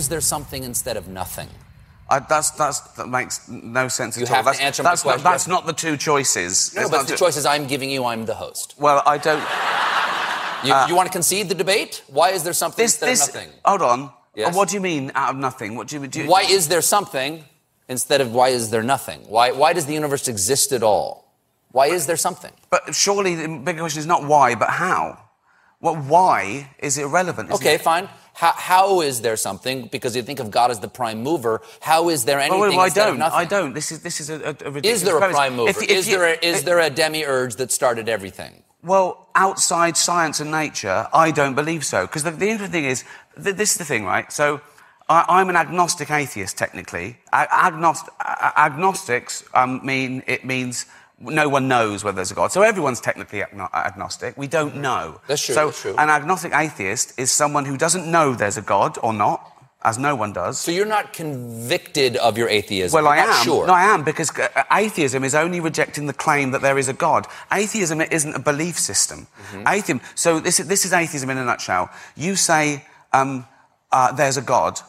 Is there something instead of nothing? I, that's, that's, that makes no sense You at all. have to That's, answer my that's, not, question. that's not the two choices. No, It's but not the ju- choices I'm giving you, I'm the host. Well, I don't. You, you want to concede the debate? Why is there something Uh, This, instead this. of nothing? Hold on. Yes? What do you mean out of nothing? What do you, do you Why is there something instead of why is there nothing? Why, why does the universe exist at all? Why is there something? But surely the bigger question is not why, but how. Well, why is irrelevant? Okay, it? fine. How, how is there something? Because you think of God as the prime mover. How is there anything Well, well, I don't. I don't. This is this is a, a ridiculous Is there a prime mover? If- if is you- there a, is if- there a demiurge that started everything? Well, outside science and nature, I don't believe so. Because the, the interesting thing is, th- this is the thing, right? So, I, I'm an agnostic atheist, technically. Agnost- agnostics um, mean it means no one knows whether there's a God. So everyone's technically agno- agnostic. We don't know. That's true, So that's true. an agnostic atheist is someone who doesn't know there's a God or not, as no one does. So you're not convicted of your atheism. Well, I am. Sure. No, I am because uh, atheism is only rejecting the claim that there is a God. Atheism isn't a belief system. Mm-hmm. Atheism. So this is, this is atheism in a nutshell. You say um, uh, there's a God.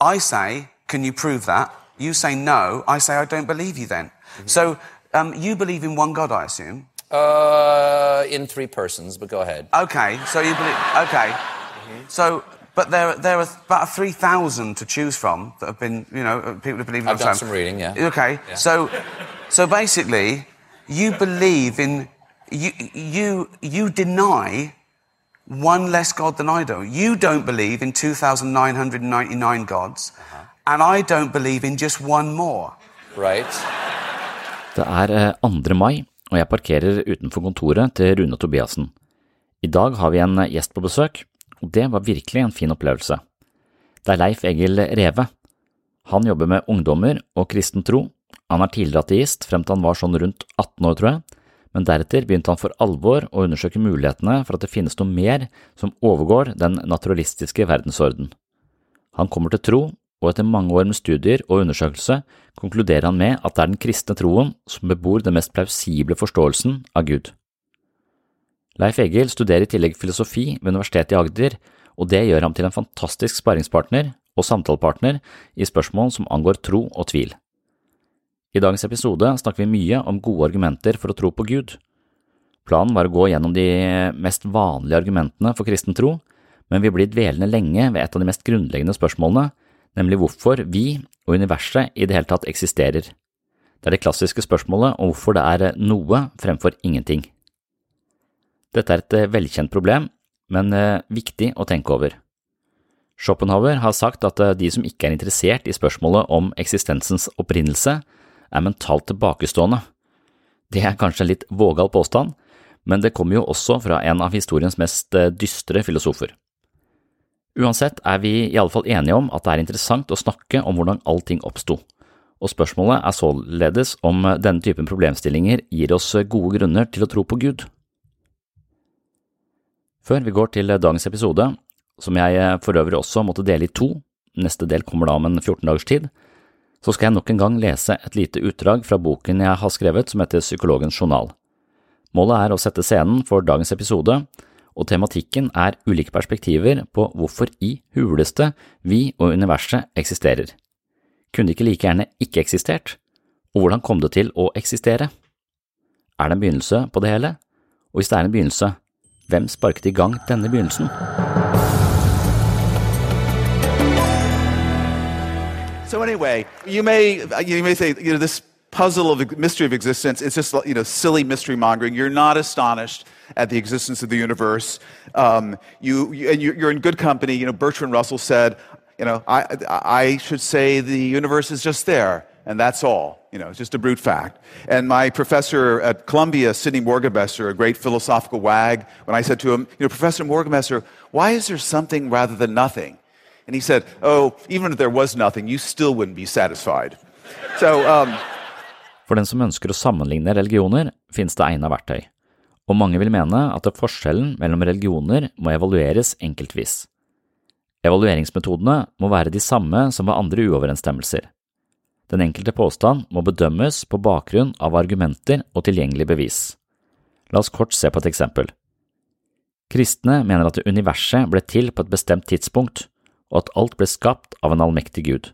I say, can you prove that? You say no. I say I don't believe you. Then. Mm-hmm. So um, you believe in one God, I assume. Uh, in three persons, but go ahead. Okay. So you believe. Okay. So. But there, there are about 3,000 to choose from that have been, you know, people who believe in I've done some reading, yeah. Okay, Yeah. so, so basically, you believe in you, you you deny one less God than I do. You don't believe in 2,999 gods, Uh-huh. and I don't believe in just one more. Right? Det er eh, 2. mai, og jeg parkerer utenfor kontoret til Rune Tobiassen. I dag har vi en gjest på besøk, og det var virkelig en fin opplevelse. Det er Leif Egil Reve. Han jobber med ungdommer og kristen tro. Han er tidligere ateist frem til han var sånn rundt 18 år, tror jeg, men deretter begynte han for alvor å undersøke mulighetene for at det finnes noe mer som overgår den naturalistiske verdensorden. Han kommer til tro, og etter mange år med studier og undersøkelse konkluderer han med at det er den kristne troen som bebor den mest plausible forståelsen av Gud. Leif Egil studerer i tillegg filosofi ved Universitetet i Agder, og det gjør ham til en fantastisk sparringspartner og samtalepartner i spørsmål som angår tro og tvil. I dagens episode snakker vi mye om gode argumenter for å tro på Gud. Planen var å gå gjennom de mest vanlige argumentene for kristen tro, men vi blir dvelende lenge ved et av de mest grunnleggende spørsmålene, nemlig hvorfor vi og universet i det hele tatt eksisterer. Det er det klassiske spørsmålet om hvorfor det er noe fremfor ingenting. Dette er et eh, velkjent problem, men eh, viktig å tenke over. Schopenhauer har sagt at eh, de som ikke er interessert i spørsmålet om eksistensens opprinnelse, er mentalt tilbakestående. Det er kanskje en litt vågal påstand, men det kommer jo også fra en av historiens mest dystre filosofer. Uansett er vi i alle fall enige om at det er interessant å snakke om hvordan allting oppsto, og spørsmålet er således om denne typen problemstillinger gir oss gode grunner til å tro på Gud. Før vi går til dagens episode, som jeg for øvrig også måtte dele i to, neste del kommer da om en 14 dagers tid, så skal jeg nok en gang lese et lite utdrag fra boken jeg har skrevet som heter Psykologens journal. Målet er å sette scenen for dagens episode, og tematikken er ulike perspektiver på hvorfor i huleste vi og universet eksisterer. Kunne det ikke like gjerne ikke eksistert? Og hvordan kom det til å eksistere? Er det en begynnelse på det hele? Og hvis det er en begynnelse, hvem sparket i gang denne begynnelsen? So anyway, you may you may say you know this puzzle of mystery of existence it's just you know silly mystery mongering. You're not astonished at the existence of the universe. Um, you, you and you- you're in good company. You know Bertrand Russell said, you know I I should say the universe is just there, and that's all. You know, it's just a brute fact. And my professor at Columbia, Sidney Morgenbesser, a great philosophical wag, when I said to him, you know, Professor Morgenbesser, why is there something rather than nothing? And he said, oh, even if there was nothing, you still wouldn't be satisfied. So, um, For den som ønsker å sammenligne religioner, finnes det egnet verktøy, og mange vil mene at forskjellen mellom religioner må evalueres enkeltvis. Evalueringsmetodene må være de samme som ved andre uoverensstemmelser. Den enkelte påstand må bedømmes på bakgrunn av argumenter og tilgjengelig bevis. La oss kort se på et eksempel. Kristne mener at universet ble til på et bestemt tidspunkt, og at alt ble skapt av en allmektig gud.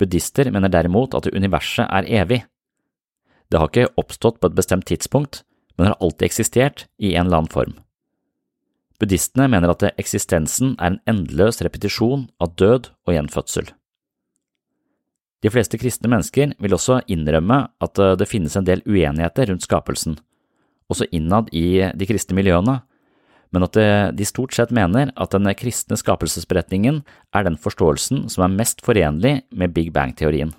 Buddhister mener derimot at universet er evig. Det har ikke oppstått på et bestemt tidspunkt, men har alltid eksistert i en eller annen form. Buddhistene mener at eksistensen er en endeløs repetisjon av død og gjenfødsel. De fleste kristne mennesker vil også innrømme at eh, det finnes en del uenigheter rundt skapelsen, også innad i de kristne miljøene, men at de stort sett mener at den kristne skapelsesberetningen er den forståelsen som er mest forenlig med Big Bang-teorien.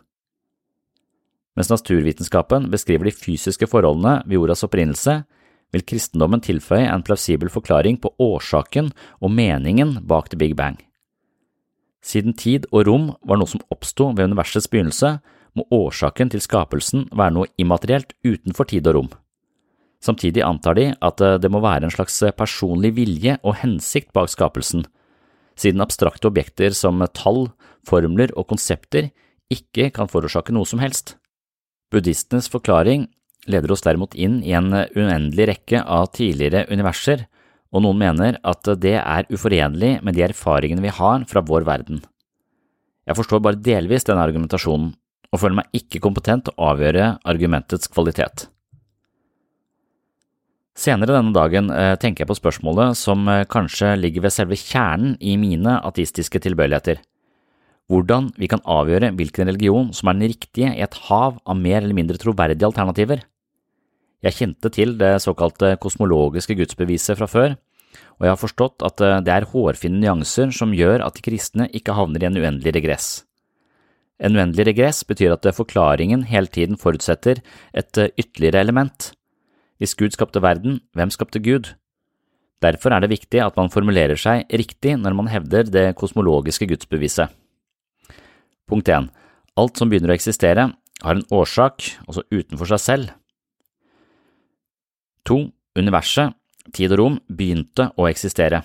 Mens naturvitenskapen beskriver de fysiske forholdene ved jordas opprinnelse, vil kristendommen tilføye en plausibel forklaring på årsaken og meningen bak The Big Bang. Siden tid og rom var noe som oppsto ved universets begynnelse, må årsaken til skapelsen være noe immaterielt utenfor tid og rom. Samtidig antar de at eh, det må være en slags personlig vilje og hensikt bak skapelsen, siden abstrakte objekter som tall, formler og konsepter ikke kan forårsake noe som helst. Buddhistenes forklaring leder oss derimot inn i en uendelig rekke av tidligere universer, og noen mener at det er uforenlig med de erfaringene vi har fra vår verden. Jeg forstår bare delvis denne argumentasjonen, og føler meg ikke kompetent til å avgjøre argumentets kvalitet. Senere denne dagen eh, tenker jeg på spørsmålet som eh, kanskje ligger ved selve kjernen i mine ateistiske tilbøyeligheter. Hvordan vi kan avgjøre hvilken religion som er den riktige i et hav av mer eller mindre troverdige alternativer. Jeg kjente til det såkalte kosmologiske gudsbeviset fra før, og jeg har forstått at eh, det er hårfine nyanser som gjør at de kristne ikke havner i en uendelig regress. En uendelig regress betyr at forklaringen hele tiden forutsetter et ytterligere element. Hvis Gud skapte verden, hvem skapte Gud? Derfor er det viktig at man formulerer seg riktig når man hevder det kosmologiske gudsbeviset. Punkt 1. Alt som begynner å eksistere, har en årsak, også utenfor seg selv. 2. Universet, tid og rom, begynte å eksistere.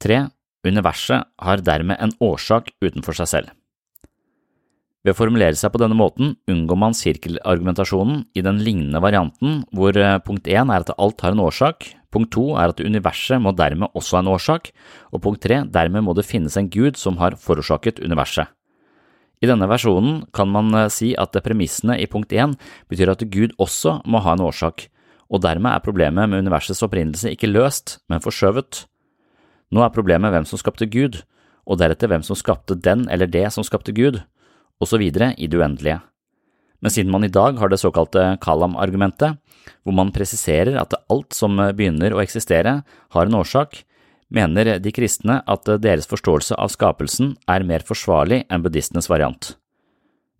3. Universet har dermed en årsak utenfor seg selv. Ved å formulere seg på denne måten unngår man sirkelargumentasjonen i den lignende varianten hvor eh, punkt 1 er at alt har en årsak, punkt 2 er at universet må dermed også ha en årsak, og punkt 3 dermed må det finnes en gud som har forårsaket universet. I denne versjonen kan man eh, si at premissene i punkt 1 betyr at Gud også må ha en årsak, og dermed er problemet med universets opprinnelse ikke løst, men forskjøvet. Nå er problemet hvem som skapte Gud, og deretter hvem som skapte den eller det som skapte Gud, videre i det uendelige. Men siden man i dag har det såkalte Kalam-argumentet, hvor man presiserer at alt som begynner å eksistere, har en årsak, mener de kristne at deres forståelse av skapelsen er mer forsvarlig enn buddhistenes variant.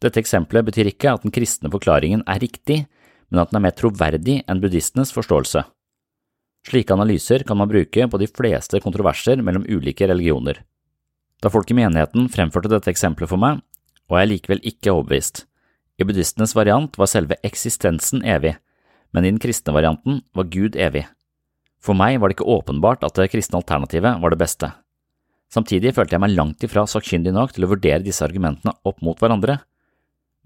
Dette eksempelet betyr ikke at den kristne forklaringen er riktig, men at den er mer troverdig enn buddhistenes forståelse. Slike analyser kan man bruke på de fleste kontroverser mellom ulike religioner. Da folk i menigheten fremførte dette eksempelet for meg, var jeg likevel ikke overbevist. I buddhistenes variant var selve eksistensen evig, men i den kristne varianten var Gud evig. For meg var det ikke åpenbart at det kristne alternativet var det beste. Samtidig følte jeg meg langt ifra sakkyndig nok til å vurdere disse argumentene opp mot hverandre,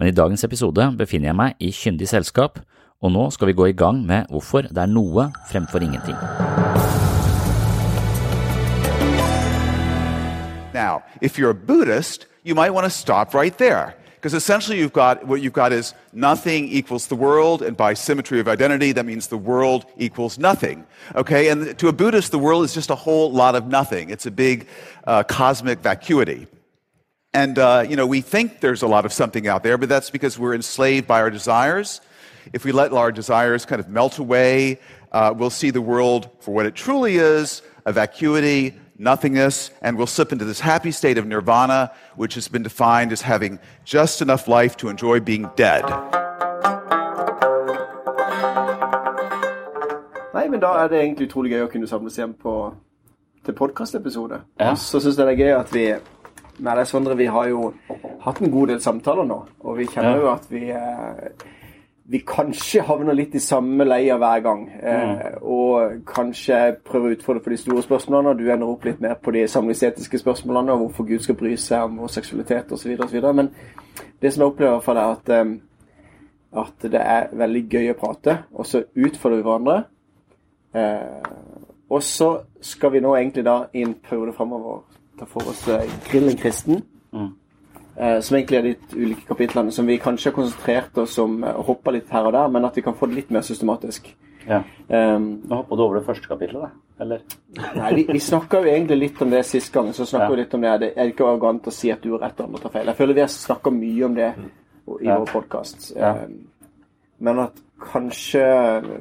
men i dagens episode befinner jeg meg i kyndig selskap, og nå skal vi gå i gang med hvorfor det er noe fremfor ingenting. Now, if you're a Buddhist, you might want to stop right there. Because essentially, you've got what you've got is nothing equals the world, and by symmetry of identity, that means the world equals nothing. Okay, and to a Buddhist, the world is just a whole lot of nothing. It's a big uh, cosmic vacuity. And, uh, you know, we think there's a lot of something out there, but that's because we're enslaved by our desires. If we let our desires kind of melt away, uh, we'll see the world for what it truly is a vacuity, nothingness, and we'll slip into this happy state of nirvana, which has been defined as having just enough life to enjoy being dead. Nei, men da er det egentlig utrolig gøy å kunne samles igjen på, til podkastepisode. Ja. Så syns jeg det er gøy at vi med deg, Sondre, vi har jo hatt en god del samtaler nå. Og vi kjenner Ja. jo at vi eh, vi kanskje havner litt i samme leia hver gang. Eh, og kanskje prøver å utfordre på de store spørsmålene, og du ender opp litt mer på de samlingsetiske spørsmålene, og hvorfor Gud skal bry seg om vår seksualitet osv. Men det som jeg opplever i hvert fall er at, eh, at det er veldig gøy å prate, og så utfordrer vi hverandre. Eh, og så skal vi nå egentlig da i en periode framover ta for oss eh, Grillen kristen. Eh, som egentlig er de ulike kapitlene som vi kanskje har konsentrert oss om eh, og hoppa litt her og der, men at vi kan få det litt mer systematisk. Ja. Um, Nå hoppa du over det første kapitlet, da? Eller? nei, vi, vi snakka jo egentlig litt om det sist gang. Så snakka Ja. vi litt om det. Det er ikke arrogant å si at du har rett og andre tar feil. Jeg føler vi har snakka mye om det i Ja. vår podkast. Ja. men at kanskje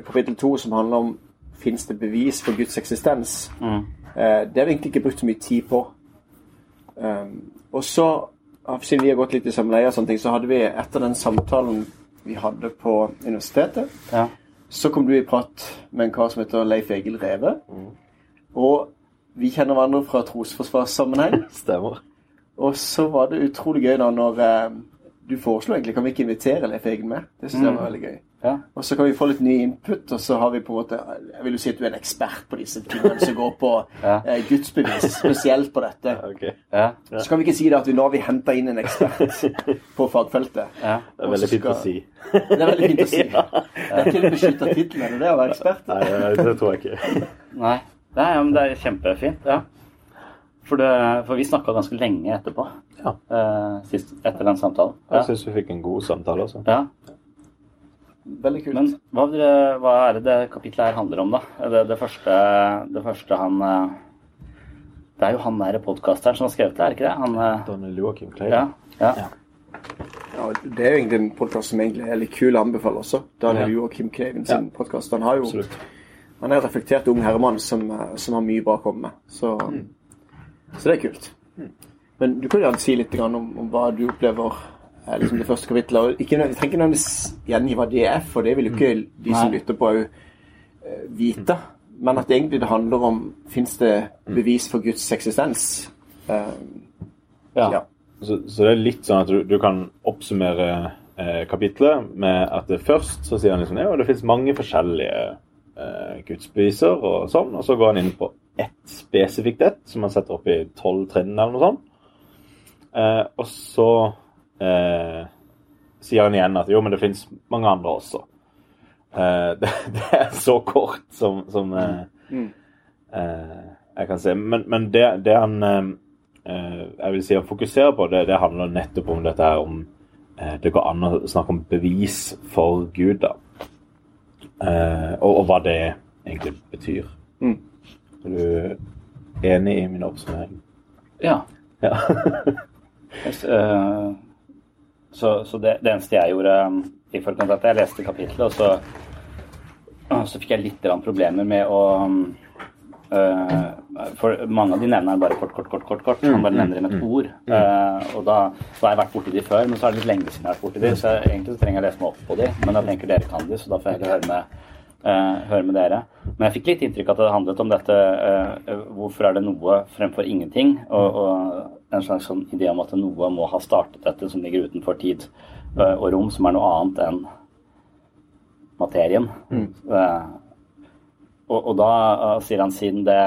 kapittel to, som handler om fins det bevis for Guds eksistens, Mm. uh, det har vi egentlig ikke brukt så mye tid på. Um, og så, siden vi har gått litt i samme leie, og sånne ting, så hadde vi etter den samtalen vi hadde på universitetet, Ja. så kom du i prat med en kar som heter Leif Egil Reve. Og vi kjenner hverandre fra trosforsvarssammenheng. Stemmer. Og så var det utrolig gøy da når eh, du foreslo egentlig kan vi ikke invitere Leif Egil med. Det synes jeg var veldig gøy. Ja. Og så kan vi få litt ny input, og så har vi på en måte Jeg vil jo si at du er en ekspert på disse tingene som går på Ja. eh, gudsbevis, spesielt på dette. Okay. Ja. Så kan vi ikke si det at vi nå har vi henta inn en ekspert på fagfeltet. ja. Det er veldig fint å si. Det er veldig fint å si. Det er ikke en beskytta tittel, er det det å være ekspert? Nei, det det tror jeg ikke. Nei. Nei, men det er kjempefint. Ja. For, det, for vi snakka ganske lenge etterpå. Ja. Eh, sist, etter den samtalen. Ja. Jeg syns vi fikk en god samtale også. ja. Veldig kult. Men hva, hva er det det kapitlet her handler om, da? Det, det, første, det første han eh, Det er jo han der podkasteren som har skrevet det, er ikke det? Han, eh, Daniel Joakim Klein. ja, ja. Ja, det er jo egentlig en podkast som egentlig er litt kul å anbefale også. Daniel Joakim Kleiven sin podkast. Han har jo Absolutt. Han er en reflektert ung herremann som, eh, som har mye bra å komme med. Så, så det er kult. Men du kan jo gjerne si litt om, om hva du opplever er liksom det første kapittelet. Og ikke, vi trenger ikke nødvendigvis gjengi hva det er, for det vil jo ikke de som lytter på, òg vite. Men at egentlig det handler om fins det bevis for Guds eksistens. Uh, ja. ja. Så, så det er litt sånn at du, du kan oppsummere eh, kapitlet med at det først så sier han liksom ja, det finnes mange forskjellige eh, gudsbeviser og sånn, og så går han inn på ett spesifikt ett, som han setter opp i tolv trinn eller noe sånt. Eh, og så eh, sier han igjen at jo, men det finnes mange andre også. Eh, det, det er så kort som, som eh, eh, jeg kan se. Men, men det, det han eh, jeg vil si han fokuserer på, det, det handler nettopp om dette her om Det går an å snakke om bevis for Gud, da. Eh, og, og hva det egentlig betyr. Er du enig i min oppsummering? ja. Ja. Så, så det, det eneste jeg gjorde um, i forkant, at jeg leste kapittelet, og så, uh, så fikk jeg litt problemer med å uh, For mange av de nevner bare kort, kort, kort. kort, kort. Han bare nevner dem med et ord. Uh, og da, så har jeg vært borti de før, men så er det litt lenge siden jeg har vært borti de, så jeg, egentlig så trenger jeg å lese meg opp på de. Men jeg tenker dere kan de, så da får jeg heller høre med, uh, høre med dere. Men jeg fikk litt inntrykk av at det handlet om dette Hvorfor er det noe fremfor ingenting? Og, og en slags sånn idé om at noe må ha startet dette som ligger utenfor tid uh, og rom, som er noe annet enn materien. Uh, og, og da uh, sier han siden det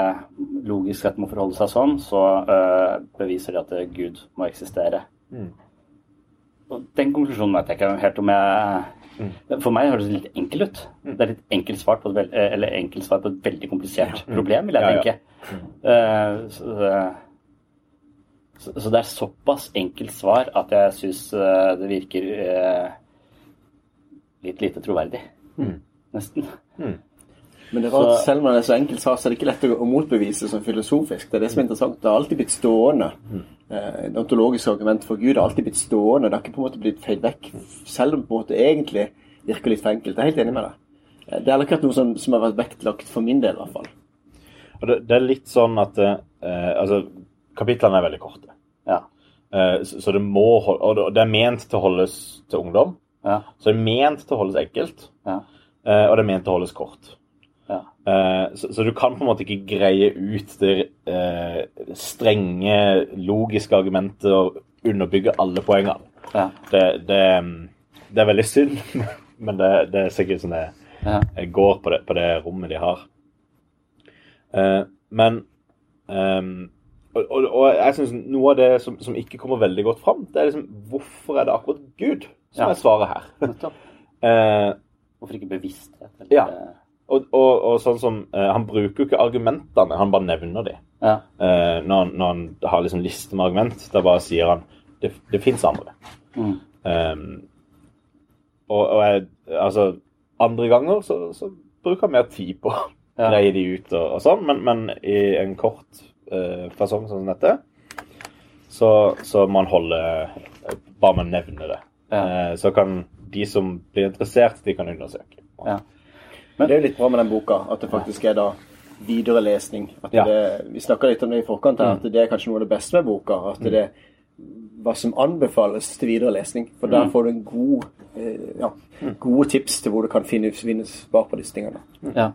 logisk sett må forholde seg sånn, så uh, beviser det at Gud må eksistere. Og den konklusjonen vet jeg ikke helt om jeg For meg høres det litt enkelt ut. Det er litt enkelt svar på et, veld, eller enkelt svar på et veldig komplisert problem, vil jeg Ja, ja. tenke. Uh, så, så, så det er såpass enkelt svar at jeg syns det virker uh, litt lite troverdig. Nesten. Men det er rart, Så- selv om det er så enkelt svar, så er det ikke lett å motbevise som filosofisk. Det er det som er interessant. Det har alltid blitt stående. Mm. Det ontologiske argumentet for Gud har alltid blitt stående. Det har ikke på en måte blitt feid vekk, selv om det på en måte egentlig virker litt for enkelt. Jeg er helt enig med deg. Eh, Det har heller ikke vært noe som, som har vært vektlagt for min del, i hvert fall. Og det, det er litt sånn at eh, Altså, kapitlene er veldig korte. Ja. Eh, så, det må Og det- er ment til å holdes til ungdom. Ja. Så det er ment til å holdes enkelt. Ja. eh, og det er ment til å holdes kort. Ja. Eh, så, så du kan på en måte ikke greie ut det eh, strenge, logiske argumentet og underbygge alle poengene. Ja. Det, det, det er veldig synd, men det, det er sikkert sånn det Ja. går på det, på det rommet de har. Eh, men og, og, og jeg synes noe av det som, som ikke kommer veldig godt fram, det er liksom hvorfor er det akkurat Gud som Ja. er svaret her? Eh, Hvorfor ikke bevissthet? eller- Ja. og, og, og sånn som eh, Han bruker jo ikke argumentene, han bare nevner de. Ja. Eh, når, når han har liksom liste med argument, da bare sier han det, det fins andre. Mm. Ehm, og, jeg, altså Andre ganger så, så bruker han mer tid på å Ja. greie de ut og, sånn, men, men i en kort fasong sånn som dette, så, så man holder Bare man nevner det. Ja. Eh, så kan de som blir interessert, de kan undersøke. Ja. Men det er jo litt bra med den boka, at det faktisk er da videre lesning. At Ja. det, vi snakka litt om det i forkant her, at det er kanskje noe av det beste med boka. At det er hva som anbefales til videre lesning. For der får du en god, eh, ja, gode tips til hvor du kan finne, finne svar på disse tingene. Ja.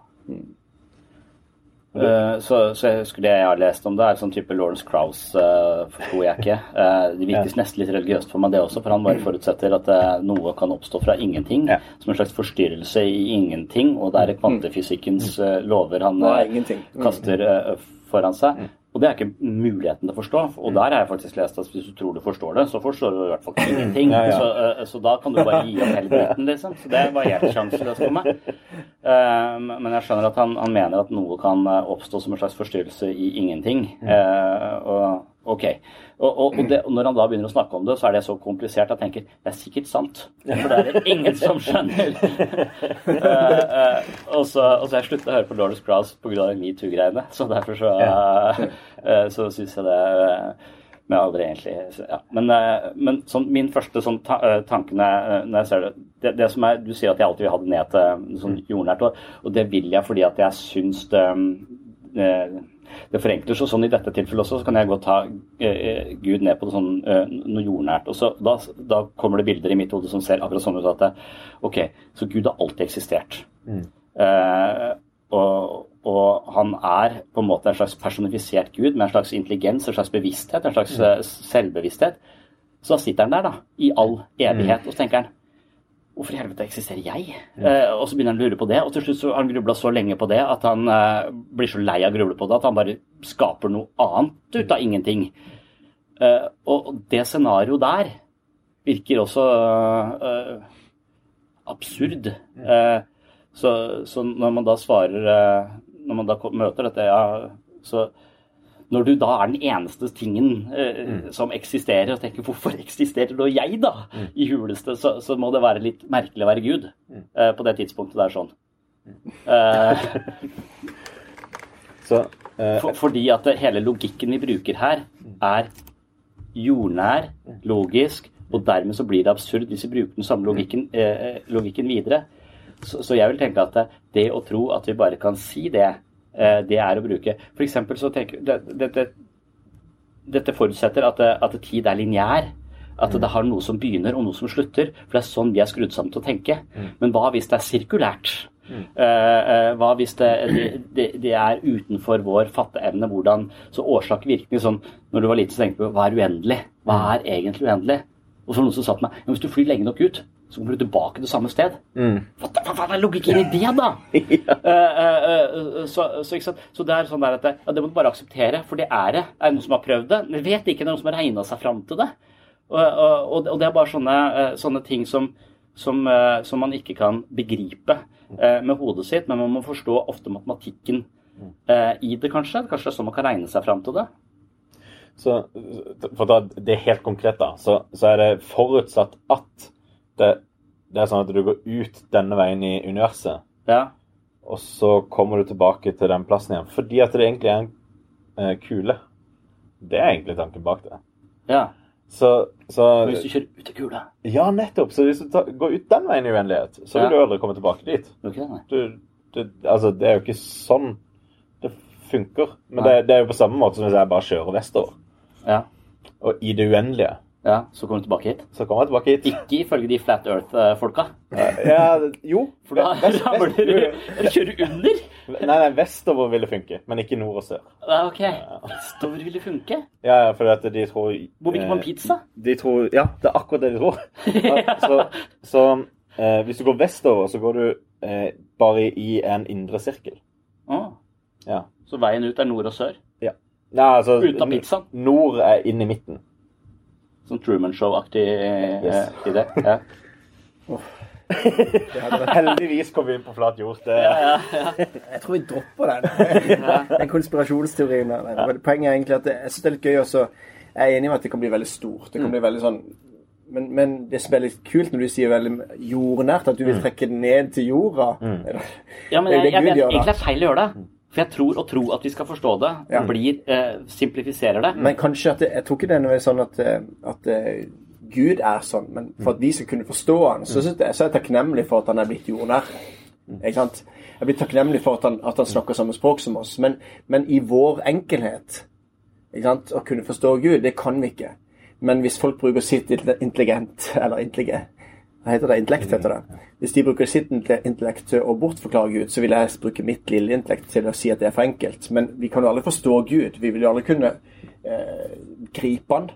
Eh, så, så jeg husker det jeg har lest om det, er sånn type Lawrence Krauss, uh, forsto jeg ikke. Uh, det virker nesten litt religiøst for meg, det også, for han bare forutsetter at eh, noe kan oppstå fra ingenting. Ja. Som en slags forstyrrelse i ingenting, og det er kvantefysikkens eh, lover han? Mm. kaster foran seg. Og det er ikke muligheten til å forstå. Og der har jeg faktisk lest at hvis du tror du forstår det, så forstår du i hvert fall ingenting. Ja, ja. Så, uh, så da kan du bare gi opp hele dritten, liksom. Så det var helt sjanseløst for meg. Uh, men jeg skjønner at han, han mener at noe kan eh, oppstå som en slags forstyrrelse i ingenting. Uh, og ok. Og, og, og, det, og når han da begynner å snakke om det, så er det så komplisert at jeg tenker det er sikkert sant. For det er det ingen som skjønner. uh, uh, og så og så jeg sluttet å høre på Lawrence Krauss pga. metoo-greiene. Så derfor så, uh, så syns jeg det men jeg aldri egentlig ja. Men, men sånn, min første sånn ta, tanke når jeg, ser det, det, det som er, Du sier at jeg alltid vil ha det ned til sånn jordnært, og, og det vil jeg fordi at jeg syns det det forenkler seg sånn I dette tilfellet også så kan jeg godt ta eh, Gud ned på det sånn, eh, noe jordnært. og så da, da kommer det bilder i mitt hode som ser akkurat sånn ut at det, OK, så Gud har alltid eksistert. Eh, og, og han er på en måte en slags personifisert Gud med en slags intelligens, en slags bevissthet, en slags eh, selvbevissthet. Så da sitter han der, da, i all evighet, og så tenker han Hvorfor i helvete eksisterer jeg? Eh, og så begynner han å lure på det, og til slutt så har han grubla så lenge på det at han eh, blir så lei av å gruble på det at han bare skaper noe annet ut av ingenting. Eh, og det scenarioet der virker også eh, absurd. Eh, så, så når man da svarer eh, Når man da møter dette, ja, så når du da er den eneste tingen eh, som eksisterer, og tenker 'hvorfor eksisterer da jeg', da? I huleste, så, så må det være litt merkelig å være Gud eh, på det tidspunktet det er sånn. Eh, Så eh, for, fordi at hele logikken vi bruker her, er jordnær, logisk, og dermed så blir det absurd hvis vi bruker den samme logikken, eh, logikken videre. Så, så jeg vil tenke at det, å tro at vi bare kan si det, det er å bruke For eksempel så tenker det, det, det, Dette forutsetter at, at tid er lineær. At det har noe som begynner og noe som slutter. For det er sånn vi er skrudd sammen til å tenke. Men hva hvis det er sirkulært? Eh, eh, hva hvis det, det, det, det er utenfor vår fatteevne? Hvordan Så årsak-virkning sånn Når du var liten, så tenkte du hva er uendelig? Hva er egentlig uendelig? Og så var det noen som sa til meg ja, hvis du flyr lenge nok ut, så kommer du tilbake til samme sted. Hva hva faen er logikken i det, da? Eh, eh, eh, så, det er sånn der at det, ja, det må du bare akseptere, for det er det. Er det noen som har prøvd det? Jeg vet ikke. Det er noen som har regna seg fram til det. Og, og, og det er bare sånne, eh, sånne ting som, som, eh, som man ikke kan begripe eh, med hodet sitt, men man må forstå ofte matematikken i det, kanskje. Kanskje det er sånn man kan regne seg fram til det. Så for ta det helt konkret, da, så, så er det forutsatt at det, det er sånn at du går ut denne veien i universet, Ja. og så kommer du tilbake til den plassen igjen. Fordi at det egentlig er en eh, kule. Det er egentlig tanken bak det. ja. Så, så hvis du kjører ut av kula Ja, nettopp. Så hvis du tar, går ut den veien i uendelighet, så vil Ja. du aldri komme tilbake dit. Ok, du, Du, altså, det er jo ikke sånn det funker. Men det, det er jo på samme måte som hvis jeg bare kjører vestover. Ja. Og i det uendelige ja. Så kommer du tilbake hit? så kommer jeg tilbake hit. Ikke ifølge de Flat Earth-folka. Ja, jo. For Da ramler du kjører under? nei, nei, vestover vil det funke, men ikke nord og sør. Ja, OK. Vestover vil det funke? Ja, ja, at de tror Bor vi ikke på en pizza? De tror, Ja, det er akkurat det de tror. Ja, så så eh, hvis du går vestover, så går du eh, bare i en indre sirkel. Å, Ja. Så veien ut er nord og sør? Nei, altså, Uten av pizzaen? Nord er inn i midten. Sånn Truman Show-aktig eh, Yes. idé? Ja. Heldigvis kom vi inn på flat jord. Det, Jeg tror vi dropper den. den konspirasjonsteorien. Poenget er egentlig at det, jeg synes det er litt gøy også. Jeg er enig med at det kan bli veldig stort. Det kan bli veldig sånn men, men det som er litt kult når du sier veldig jordnært, at du vil trekke det ned til jorda Ja, men Det jeg, det jeg Gud vet egentlig det er feil å gjøre det. For jeg tror å tro at vi skal forstå det, Ja. blir eh, simplifiserer det. Men kanskje at det, Jeg tror ikke det er noe sånn at, eh, at eh, Gud er sånn, men for at vi skal kunne forstå han, så, så er jeg takknemlig for at han er blitt jordnær. Ikke sant? Jeg blir takknemlig for at han, at han snakker samme språk som oss, men, men i vår enkelhet ikke sant? Å kunne forstå Gud, det kan vi ikke. Men hvis folk bruker sitt intelligent, eller intelligent, hva heter det? Intellekt, heter det. Hvis de bruker sitt intellekt til å bortforklare Gud, så vil jeg bruke mitt lille intellekt til å si at det er for enkelt. Men vi kan jo aldri forstå Gud. Vi vil jo aldri kunne eh, gripe han.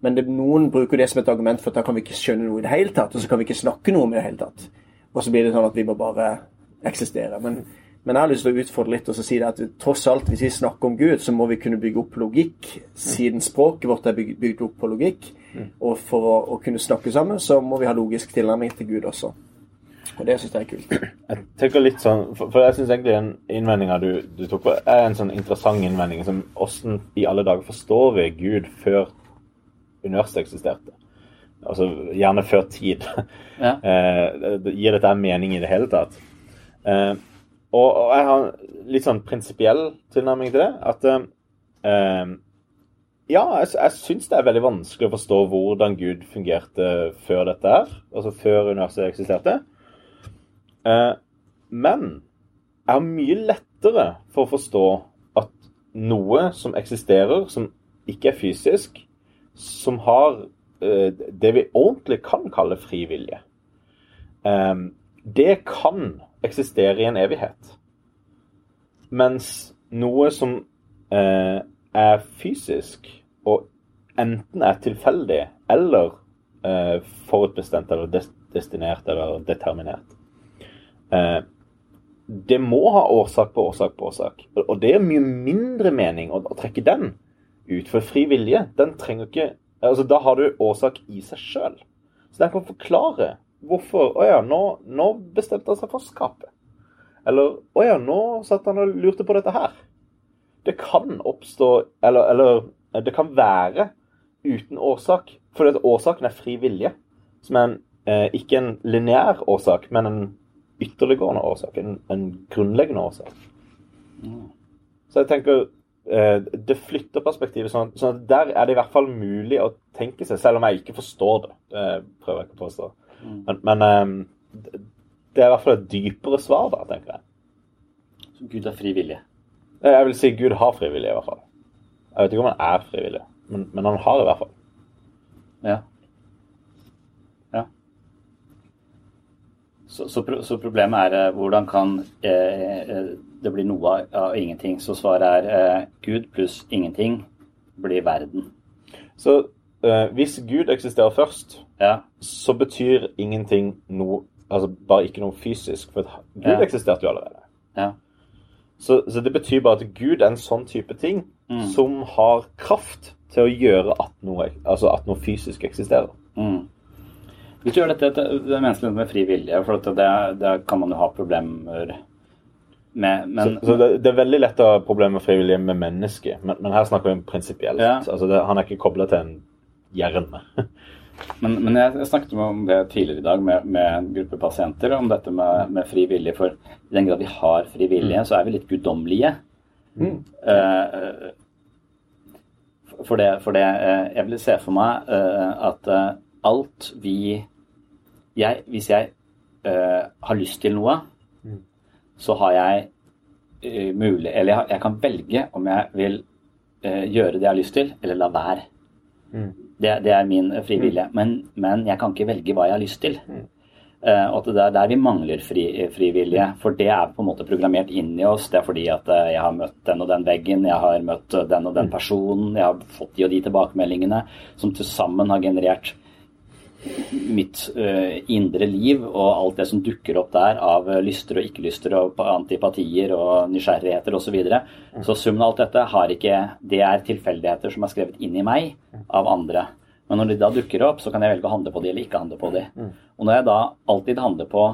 Men det, noen bruker det som et argument for at da kan vi ikke skjønne noe i det hele tatt, og så kan vi ikke snakke noe om i det hele tatt. Og så blir det sånn at vi må bare eksistere. Men, men jeg har lyst til å utfordre litt og så si det at tross alt, hvis vi snakker om Gud, så må vi kunne bygge opp logikk, siden språket vårt er bygd, opp på logikk. Og for å, å kunne snakke sammen, så må vi ha logisk tilnærming til Gud også. Og det syns jeg er kult. Jeg tenker litt sånn, For, for jeg syns egentlig den innvendinga du, du tok på, er en sånn interessant innvending. som Åssen i alle dager forstår vi Gud før universet eksisterte? Altså gjerne før tid. Ja. Eh, det- Gir dette mening i det hele tatt? Eh, og, og jeg har litt sånn prinsipiell tilnærming til det. At eh, eh, ja, jeg, jeg syns det er veldig vanskelig å forstå hvordan Gud fungerte før dette her. Altså før universet eksisterte. Eh, men jeg har mye lettere for å forstå at noe som eksisterer, som ikke er fysisk, som har eh, det vi ordentlig kan kalle fri vilje, eh, det kan eksistere i en evighet. Mens noe som eh, er fysisk, og enten er tilfeldig eller eh, forutbestemt eller des destinert eller determinert, eh, det må ha årsak på årsak på årsak. Og det er mye mindre mening å trekke den ut. For fri vilje, den trenger ikke altså Da har du årsak i seg sjøl. Så den kan forklare hvorfor Å ja, nå, nå bestemte han seg for å skape. Eller Å ja, nå satt han og lurte på dette her. Det kan oppstå Eller, eller det kan være uten årsak. For dette, årsaken er fri vilje. Som er en, eh, ikke en lineær årsak, men en ytterliggående årsak. En, en grunnleggende årsak. Så jeg tenker eh, det flytter perspektivet sånn, sånn at der er det i hvert fall mulig å tenke seg, selv om jeg ikke forstår det. Det prøver jeg ikke å påstå. Men, men eh, det- det er i hvert fall et dypere svar, da, tenker jeg. Så Gud er fri vilje. Eh, Jeg vil si Gud har frivillig, i hvert fall. Jeg vet ikke om han er frivillig, men, men han har i hvert fall. Ja. Ja. Så, så, så problemet er eh, hvordan kan eh, eh, det bli noe av, av ingenting? Så svaret er eh, Gud pluss ingenting blir verden. Så eh, hvis Gud eksisterer først, Ja. så betyr ingenting noe Altså bare ikke noe fysisk, for Gud Ja. eksisterte jo allerede. Ja. Så, så det betyr bare at Gud er en sånn type ting Mm. som har kraft til å gjøre at noe, altså at noe fysisk eksisterer. Mm. Hvis du gjør dette til det menneskelig med fri vilje, for det, det kan man jo ha problemer med, men så så det, det er veldig lett å ha problemer med frivillige med mennesker, men, men her snakker vi om prinsipielt. Ja. Altså det, han er ikke kobla til en hjerne. Men, men jeg, snakket om det tidligere i dag med, med en gruppe pasienter, om dette med, med fri vilje. For i den grad vi har fri vilje, så er vi litt guddommelige. Eh, for det, for det uh, Jeg vil se for meg uh, at alt vi jeg, Hvis jeg har lyst til noe, så har jeg mulig Eller jeg, jeg kan velge om jeg vil gjøre det jeg har lyst til, eller la være. Det, det er min frivillige. frie vilje. Men, men jeg kan ikke velge hva jeg har lyst til. Og at det er der vi mangler fri, fri. For det er på en måte programmert inn i oss. Det er fordi at eh, jeg har møtt den og den veggen, jeg har møtt eh, den og den personen, jeg har fått de og de tilbakemeldingene som til sammen har generert mitt eh, indre liv og alt det som dukker opp der av eh, lyster og ikke-lyster og antipatier og nysgjerrigheter osv. Så, videre. så summen av alt dette har ikke Det er tilfeldigheter som er skrevet inn i meg av andre. Men når de da dukker opp, så kan jeg velge å handle på de eller ikke handle på de. Og når jeg da alltid handler på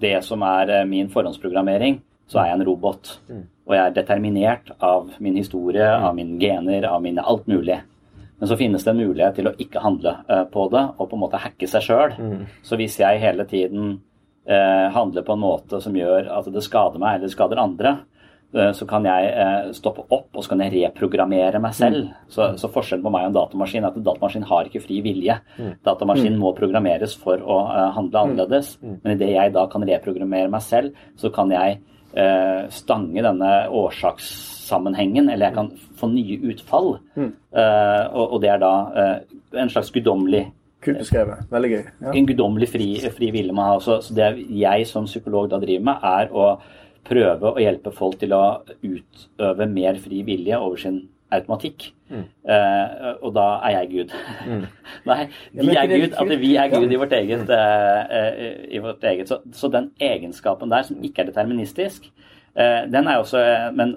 det som er eh, min forhåndsprogrammering, så er jeg en robot. Og jeg er determinert av min historie, av mine gener, av mine alt mulig. Men så finnes det en mulighet til å ikke handle eh, på det og på en måte hacke seg sjøl. Så hvis jeg hele tiden eh, handler på en måte som gjør at det skader meg eller skader andre, eh, så kan jeg eh, stoppe opp og så kan jeg reprogrammere meg selv. Så, så forskjellen på meg og en datamaskin er at en datamaskin har ikke fri vilje. Datamaskinen må programmeres for å handle annerledes. Men idet jeg da kan reprogrammere meg selv, så kan jeg eh, stange denne årsakssammenhengen, eller jeg kan få nye utfall. Eh, og, og det er da eh, en slags guddommelig Kult beskrevet. Veldig gøy. Ja. en guddommelig fri, fri ville man har. Så, så det jeg som psykolog da driver med, er å prøve å hjelpe folk til å utøve mer fri vilje over sin automatikk. Eh, og da er jeg Gud. Nei, vi er Gud. At vi er Ja. Gud i vårt eget. eh, eh, i vårt eget. Så, så den egenskapen der, som ikke er deterministisk, eh, den er også, men,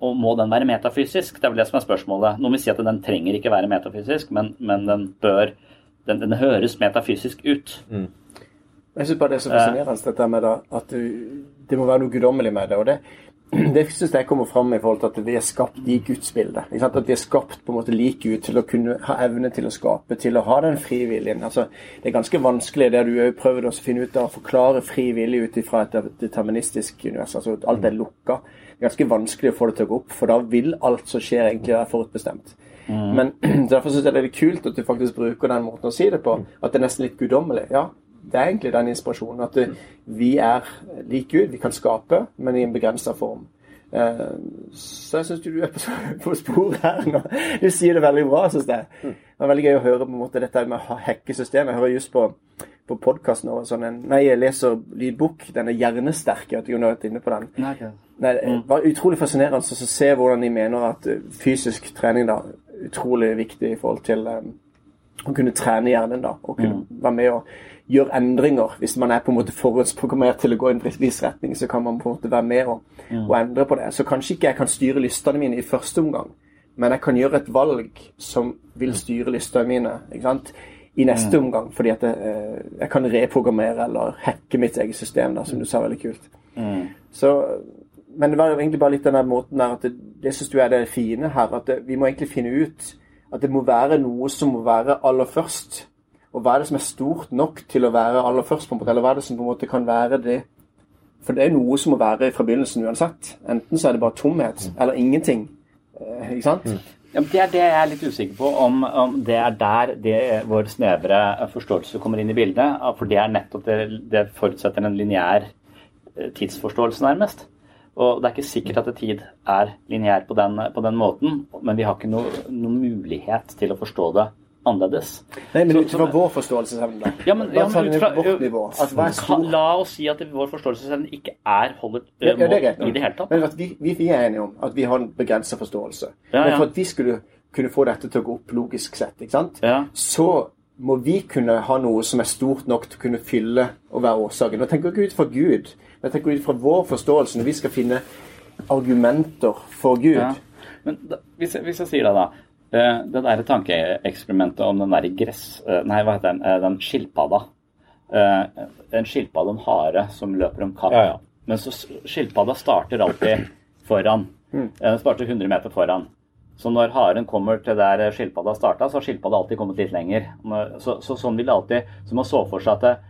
og Må den være metafysisk? Det er vel det som er spørsmålet. Noen vil si at den trenger ikke være metafysisk, men, men den bør den, den høres metafysisk ut. Jeg syns bare det er så fascinerende dette med da, at du, det må være noe guddommelig med det. og det det syns jeg kommer fram i forhold til at vi er skapt i Guds bilde. Ikke sant? At vi er skapt på en måte lik Gud til å kunne ha evne til å skape, til å ha den frivilligen. Altså, det er ganske vanskelig det du har prøvd å finne ut av å forklare frivillig ut ifra et deterministisk univers. Altså at alt er lukka. Det er ganske vanskelig å få det til å gå opp, for da vil alt som skjer, egentlig være forutbestemt. Men derfor syns jeg det er kult at du faktisk bruker den måten å si det på. At det er nesten litt guddommelig. Ja, det er egentlig den inspirasjonen. At det, vi er lik Gud. Vi kan skape, men i en begrensa form. Eh, så jeg syns du er på, på sporet her nå. Du sier det veldig bra, syns jeg. Det var veldig gøy å høre på en måte dette med å hacke systemet. Jeg hører just på, på podkasten og sånn en Nei, jeg leser lydbok. Den er hjernesterk. Jeg vet ikke om du har vært inne på den. Nei, det var utrolig fascinerende å se hvordan de mener at eh, fysisk trening da utrolig viktig i forhold til um, å kunne trene hjernen da, og kunne være med og gjøre endringer. Hvis man er på en måte forhåndsprogrammert til å gå i en viss retning, så kan man på en måte være med og, og endre på det. Så kanskje ikke jeg kan styre lystene mine i første omgang, men jeg kan gjøre et valg som vil styre lystene mine ikke sant? i neste omgang, fordi at jeg, eh, jeg kan reprogrammere eller hacke mitt eget system, da, som du sa veldig kult. Så, men det var jo egentlig bare litt den der måten der at det, det syns du er det fine her, at det, vi må egentlig finne ut at det må være noe som må være aller først. Og hva er det som er stort nok til å være aller først, på en måte, eller hva er det som på en måte kan være det? For det er noe som må være fra begynnelsen uansett. Enten så er det bare tomhet, eller ingenting. Eh, ikke sant? Ja, men det er det jeg er litt usikker på, om, om det er der det, vår snevre forståelse kommer inn i bildet. For det er nettopp det, det forutsetter en lineær eh, tidsforståelse, nærmest. Og det er ikke sikkert at tid er lineær på, den- på den måten, men vi har ikke noen noe mulighet til å forstå det annerledes. Nei, men ut fra vår forståelsesevne, da. Ja, men, ja, men ut fra, vårt. Altså? La oss si at vår forståelsesevne ikke er holdet Ja, ja, mål i det hele tatt. Men vi, vi, er enige om at vi har en begrenset forståelse. Ja, Men for at vi skulle kunne få dette til å gå opp logisk sett, ikke sant? Ja. så må vi kunne ha noe som er stort nok til å kunne fylle og være årsaken. Nå tenker jeg ikke ut fra Gud, men jeg tenker ut fra vår forståelse når vi skal finne argumenter for Gud. Ja. Men da, hvis, jeg, hvis jeg sier det, da. Eh, det der tankeeksperimentet om den der gress... eh, nei, hva heter den? Eh, den skilpadda. En skilpadde og en hare som løper om kapp. Ja, ja. Men så skilpadda starter alltid foran. Eh, Den starter 100 meter foran. Så når haren kommer til der skilpadda starta, så har skilpadda alltid kommet litt lenger. Så, så sånn vil det alltid Så man så for seg at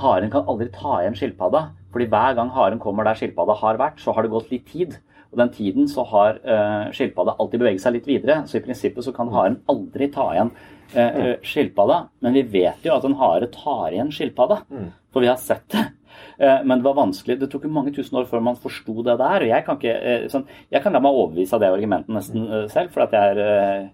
haren kan aldri ta igjen skilpadda. Fordi hver gang haren kommer der skilpadda har vært, så har det gått litt tid. Og den tiden så har uh, skilpadda alltid beveget seg litt videre. Så i prinsippet så kan haren aldri ta igjen eh, skilpadda. Men vi vet jo at en hare tar igjen skilpadda. For vi har sett det. Men det var vanskelig. Det tok jo mange tusen år før man forsto det der. og Jeg kan, ikke, sånn, jeg kan la meg overbevise av det argumentet nesten eh, selv, for at jeg er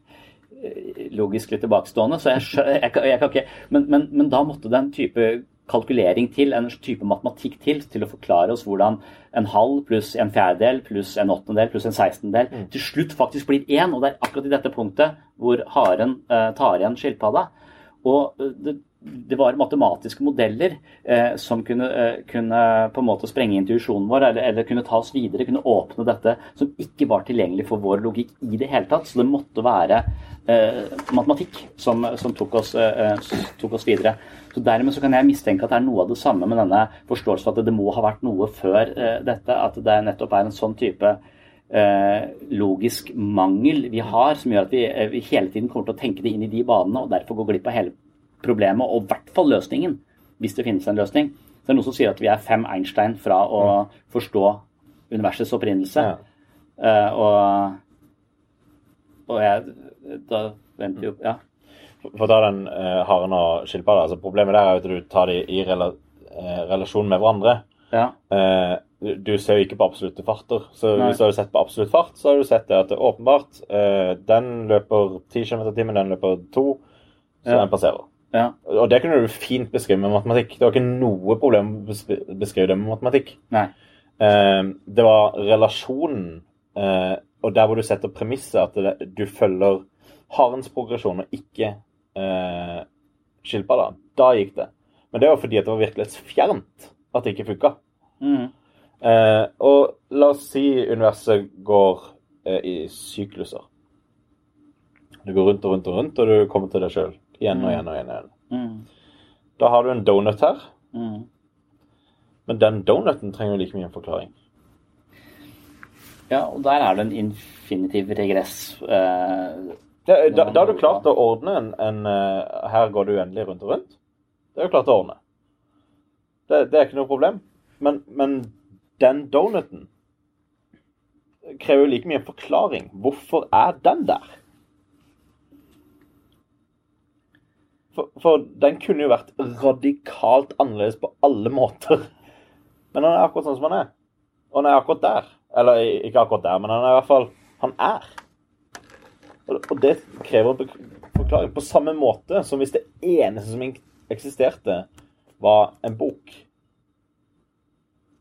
logisk litt tilbakestående. så jeg, jeg, kan- jeg kan ikke, men, men, men da måtte den type kalkulering til, en type matematikk til, til å forklare oss hvordan en halv pluss en fjerdedel pluss en åttendedel pluss en sekstendedel til slutt faktisk blir én. Og det er akkurat i dette punktet hvor haren eh, tar igjen skilpadda. Og eh, det, det var matematiske modeller eh, som kunne, eh, kunne på en måte sprenge intuisjonen vår, eller, eller kunne ta oss videre, kunne åpne dette som ikke var tilgjengelig for vår logikk i det hele tatt. Så det måtte være eh, matematikk som, som tok, oss, eh, tok oss videre. Så Dermed så kan jeg mistenke at det er noe av det samme med denne forståelsen at det må ha vært noe før eh, dette. At det nettopp er en sånn type eh, logisk mangel vi har, som gjør at vi, vi hele tiden kommer til å tenke det inn i de banene, og derfor går glipp av hele problemet, og i hvert fall løsningen, hvis det finnes en løsning. Så det er noen som sier at vi er fem Einstein fra å forstå universets opprinnelse. Ja. Uh, og, og jeg Da venter jo Ja. For å ta den uh, haren og skilpadda. Altså, problemet der er at du tar dem i rela eh, relasjon med hverandre. ja. Uh, du- du ser jo ikke på absolutte farter. Så Nei. hvis du hadde sett på absolutt fart, så hadde du sett det at det åpenbart uh, den løper 10 km i timen, den løper 2, så Ja. den passerer. Ja. Og det kunne du fint beskrive med matematikk. Det var ikke noe problem å beskri- beskrive det med matematikk. Nei. Eh, det var relasjonen, eh, og der hvor du setter premisset at du følger harens progresjon og ikke eh, skilpadda. Da gikk det. Men det var fordi det var virkelighetsfjernt at det ikke funka. Mm. Eh, og la oss si universet går eh, i sykluser. Du går rundt og rundt og rundt, og du kommer til deg sjøl igjen og igjen og igjen. og igjen. Mm. Da har du en donut her, Mm. men den donuten trenger jo like mye en forklaring. Ja, og der er det en infinitiv regress. Eh, Da, da, da har du klart å ordne en, en eh, Her går det uendelig rundt og rundt. Det er jo klart å ordne. Det, det er ikke noe problem. Men, men den donuten krever jo like mye en forklaring. Hvorfor er den der? For, for den kunne jo vært radikalt annerledes på alle måter. Men han er akkurat sånn som han er. Og han er akkurat der. Eller ikke akkurat der, men han er i hvert fall Han er. Og og det krever forklaring på samme måte som hvis det eneste som eksisterte, var en bok.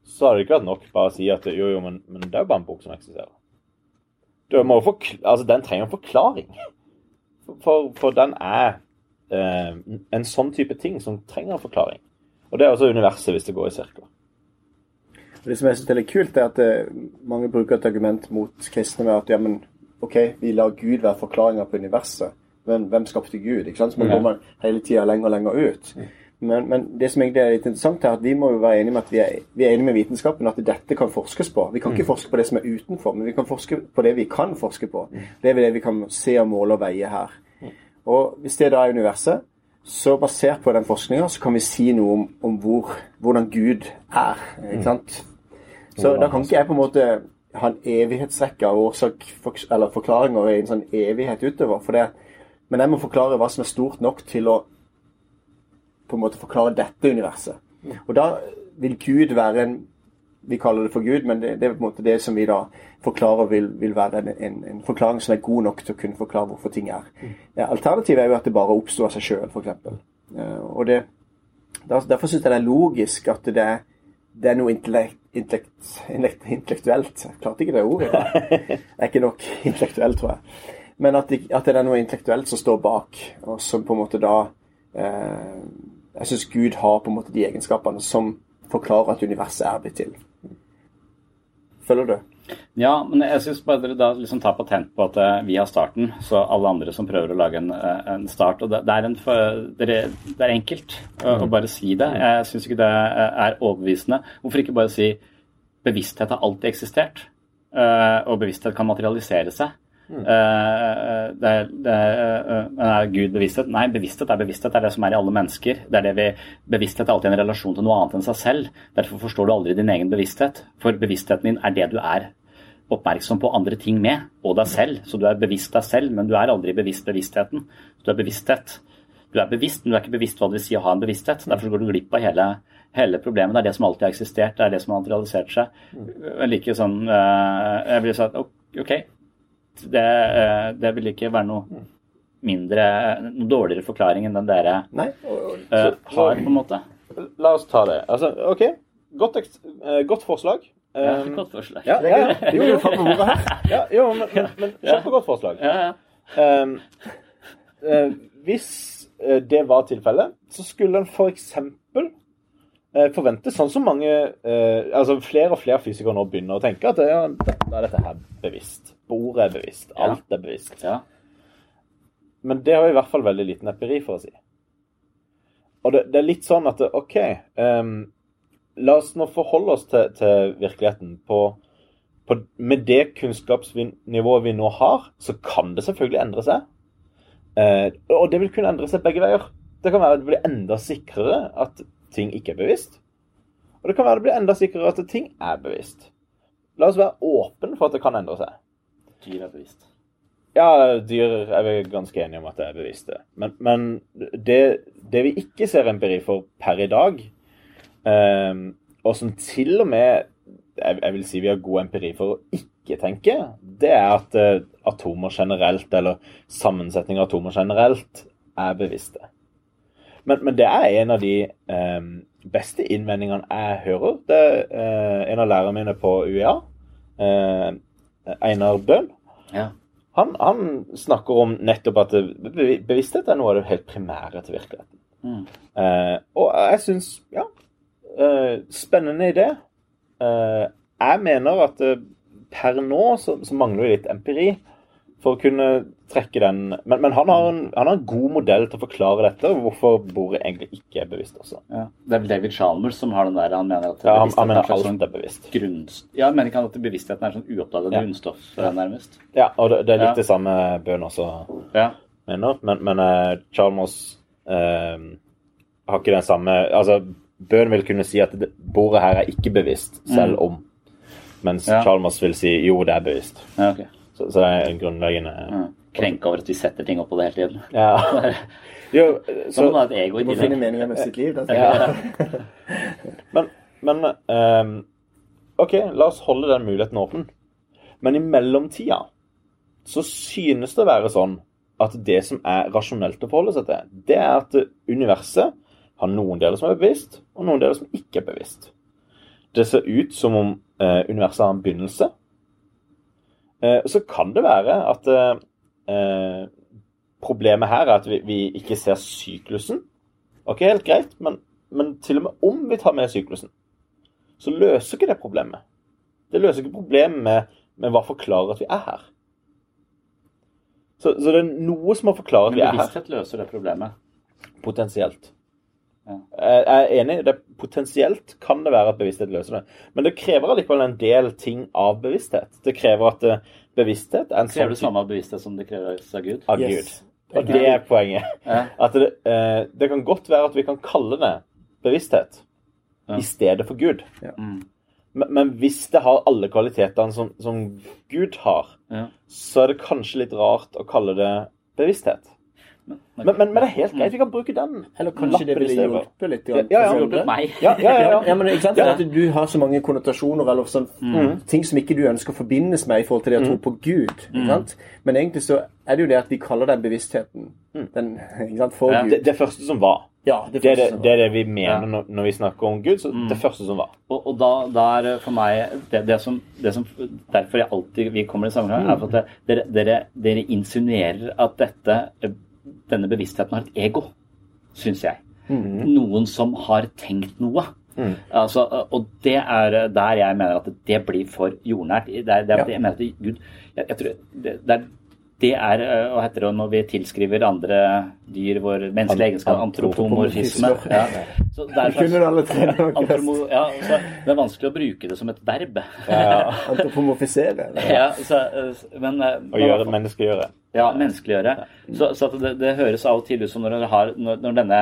Så hadde det ikke vært nok bare å si at jo, jo, men, men det er jo bare en bok som eksisterer. Du må jo forkl- altså, den trenger en forklaring. For, for den er en sånn type ting som trenger en forklaring. Og det er også universet hvis det går i sirkler. Det som jeg synes er litt kult, er at eh, mange bruker et argument mot kristne med at ja, men OK, vi lar Gud være forklaringa på universet, men hvem skapte Gud? ikke sant? Så man går hele tida lenger og lenger ut. Men, men det som egentlig er litt interessant, er at vi må jo være enige med at vi er, vi er enige med vitenskapen at dette kan forskes på. Vi kan ikke forske på det som er utenfor, men vi kan forske på det vi kan forske på. Det er det vi kan se og måle og veie her. Og hvis det da er universet, så basert på den forskninga, så kan vi si noe om, om hvor, hvordan Gud er. ikke sant? Så da kan ikke jeg på en måte ha en evighetsrekke av årsak eller forklaringer i en sånn evighet utover. For det, men jeg må forklare hva som er stort nok til å på en måte forklare dette universet. Og da vil Gud være en Vi kaller det for Gud, men det, det er på en måte det som vi da forklarer vil, vil være en, en, en forklaring som er god nok til å kunne forklare hvorfor ting er. Ja, Alternativet er jo at det bare oppstår av seg sjøl, f.eks. Og det, derfor syns jeg det er logisk at det det er noe intellekt, intellekt, intellekt, intellektuelt Jeg klarte ikke det ordet. Det er ikke nok intellektuelt, tror jeg. Men at det, at det er noe intellektuelt som står bak, og som på en måte da eh, Jeg syns Gud har på en måte de egenskapene som forklarer at universet er blitt til. Følger du? Ja, men jeg syns bare dere da liksom tar patent på at eh, vi har starten, så alle andre som prøver å lage en, eh, en start. og Det, det, er, en, det er enkelt å, å bare si det. Jeg syns ikke det er overbevisende. Hvorfor ikke bare si bevissthet har alltid eksistert, eh, og bevissthet kan materialisere seg. Eh, det er, det er, eh, men er Gud bevissthet? Nei, bevissthet er bevissthet. Det er det som er i alle mennesker. Det er det vi, bevissthet er alltid en relasjon til noe annet enn seg selv. Derfor forstår du aldri din egen bevissthet. For bevisstheten din er det du er oppmerksom på andre ting med, og deg selv. Så du er bevisst deg selv, men du er aldri bevisst bevisstheten. Du er bevissthet. Du er bevisst, men du er ikke bevisst hva det vil si å ha en bevissthet. Derfor går du glipp av hele, hele problemet. Det er det som alltid har eksistert, det er det som har materialisert seg. Jeg liker sånn eh, Jeg blir sånn OK, det, eh, det vil ikke være noe mindre Noe dårligere forklaring enn den dere Nei, og, og, uh, har, på en måte. La oss ta det. Altså, OK. Godt, eh, godt forslag. Ja, Um, godt forslag. ja, ja, jo her. ja, jo, men, men, men kjempegodt forslag. Ja, ja. Um, uh, hvis eh, det var tilfellet, så skulle en f.eks. Uh, forvente, sånn som mange eh, altså Flere og flere fysikere nå begynner å tenke at ja, da er dette her bevisst. Bordet er bevisst. Alt er bevisst. ja. Men det har vi i hvert fall veldig liten empiri for å si. Og det, det er litt sånn at OK um, La oss nå forholde oss til, til virkeligheten. På, på, med det kunnskapsnivået vi nå har, så kan det selvfølgelig endre seg. Uh, og det vil kunne endre seg begge veier. Det kan være at det blir enda sikrere at ting ikke er bevisst. Og det kan være det blir enda sikrere at ting er bevisst. La oss være åpne for at det kan endre seg. Dyr er bevisst. Ja, dyr er vi ganske enige om at det er bevisste. Men, men det, det vi ikke ser empiri for per i dag, eh, og som til og med jeg, jeg vil si vi har god empiri for å ikke tenke, det er at eh, atomer generelt, eller sammensetning av atomer generelt, er bevisste. Men, men det er en av de eh, beste innvendingene jeg hører. Det er eh, en av lærerne mine på UiA, eh, Einar Bøhm. Ja. Han, han snakker om nettopp at bevissthet er noe av det helt primære til virkeligheten. Mm. Eh, og jeg syns, ja eh, Spennende idé. Eh, jeg mener at eh, per nå så, så mangler vi litt empiri for å kunne trekke den Men, men han, har en, han har en god modell til å forklare dette, og hvorfor bordet egentlig ikke er bevisst også. Ja. Det er vel David Chalmers som har den der Han mener at Ja, han, han mener er en slags alt sånn er bevisst. grunn... Ja, mener ikke han at bevisstheten er sånn uoppdaget Ja. grunnstoff, eh, nærmest? Ja, og det, det er litt Ja. det samme Bøhn også Ja. mener, men, men uh, Chalmers uh, har ikke den samme Altså, Bøhn vil kunne si at det, bordet her er ikke bevisst, selv om. Mens Mm. Ja. Chalmers vil si jo, det er bevisst. ja, ok. Så, så det er en grunnleggende Ja. Krenke over at vi setter ting opp på det hele tiden. Ja. Jo, Så så, må man ha et ego i Du må finne tillegg. meninga med sitt liv. Da. ja. men men um, OK, la oss holde den muligheten åpen. Men i mellomtida så synes det å være sånn at det som er rasjonelt å forholde seg til, det er at universet har noen deler som er bevisst, og noen deler som ikke er bevisst. Det ser ut som om eh, universet har en begynnelse. Eh, så kan det være at eh, eh, problemet her er at vi, vi ikke ser syklusen. Ok, helt greit, men, men til og med om vi tar med syklusen, så løser ikke det problemet. Det løser ikke problemet med, med hva forklarer at vi er her. Så, så det er noe som må forklare at vi er her, Men bevissthet løser det problemet. potensielt. Ja. Jeg er enig, det potensielt kan det være at bevissthet løser det. Men det krever allikevel en del ting av bevissthet. Det krever at eh, bevissthet er en Krever sånn det samme av bevissthet som det kreves av Gud? av Yes. Gud. Og det er poenget. Ja. At det, eh, det kan godt være at vi kan kalle det bevissthet Ja. i stedet for Gud. Ja. Mm. Men, men hvis det har alle kvalitetene som, som Gud har, Ja. så er det kanskje litt rart å kalle det bevissthet. Men, men, men det er helt greit. Vi kan bruke den. Eller kanskje det ville hjulpet litt? Ja, ja, ja. Meg? Ja, ja, ja. ja. Ja, men ikke sant? Ja. At du har så mange konnotasjoner eller sånn, ting som ikke du ønsker å forbindes med i forhold til det å tro på Gud. Ikke sant? Men egentlig så er det jo det at vi kaller den bevisstheten den, ikke sant? for Ja. Gud. Det, det første som var. ja, det, Det er det, det, er det vi mener når, når vi snakker om Gud. Så det første som var. Og, og da, da er for meg det, det, som, det som Derfor jeg alltid vi kommer i sammenheng, er for at det, dere, dere, dere insinuerer at dette, denne bevisstheten har et ego, syns jeg. Noen som har tenkt noe. Altså, og det er der jeg mener at det blir for jordnært. Det er, det er, Ja. jeg mener at Gud jeg, jeg tror det, det er det er øh, hva heter det når vi tilskriver andre dyr vår menneskelige egenskap, antropomorfisme. Ja. Så er tre nok. Antromo, ja, så det er vanskelig å bruke det som et verb. Antropomorfisere. eller? ja, så, eh, men, eh, Å gjøre menneskegjøre. Ja, menneskeliggjøre. Så, så at det, det høres av og til ut som når, har, når, når denne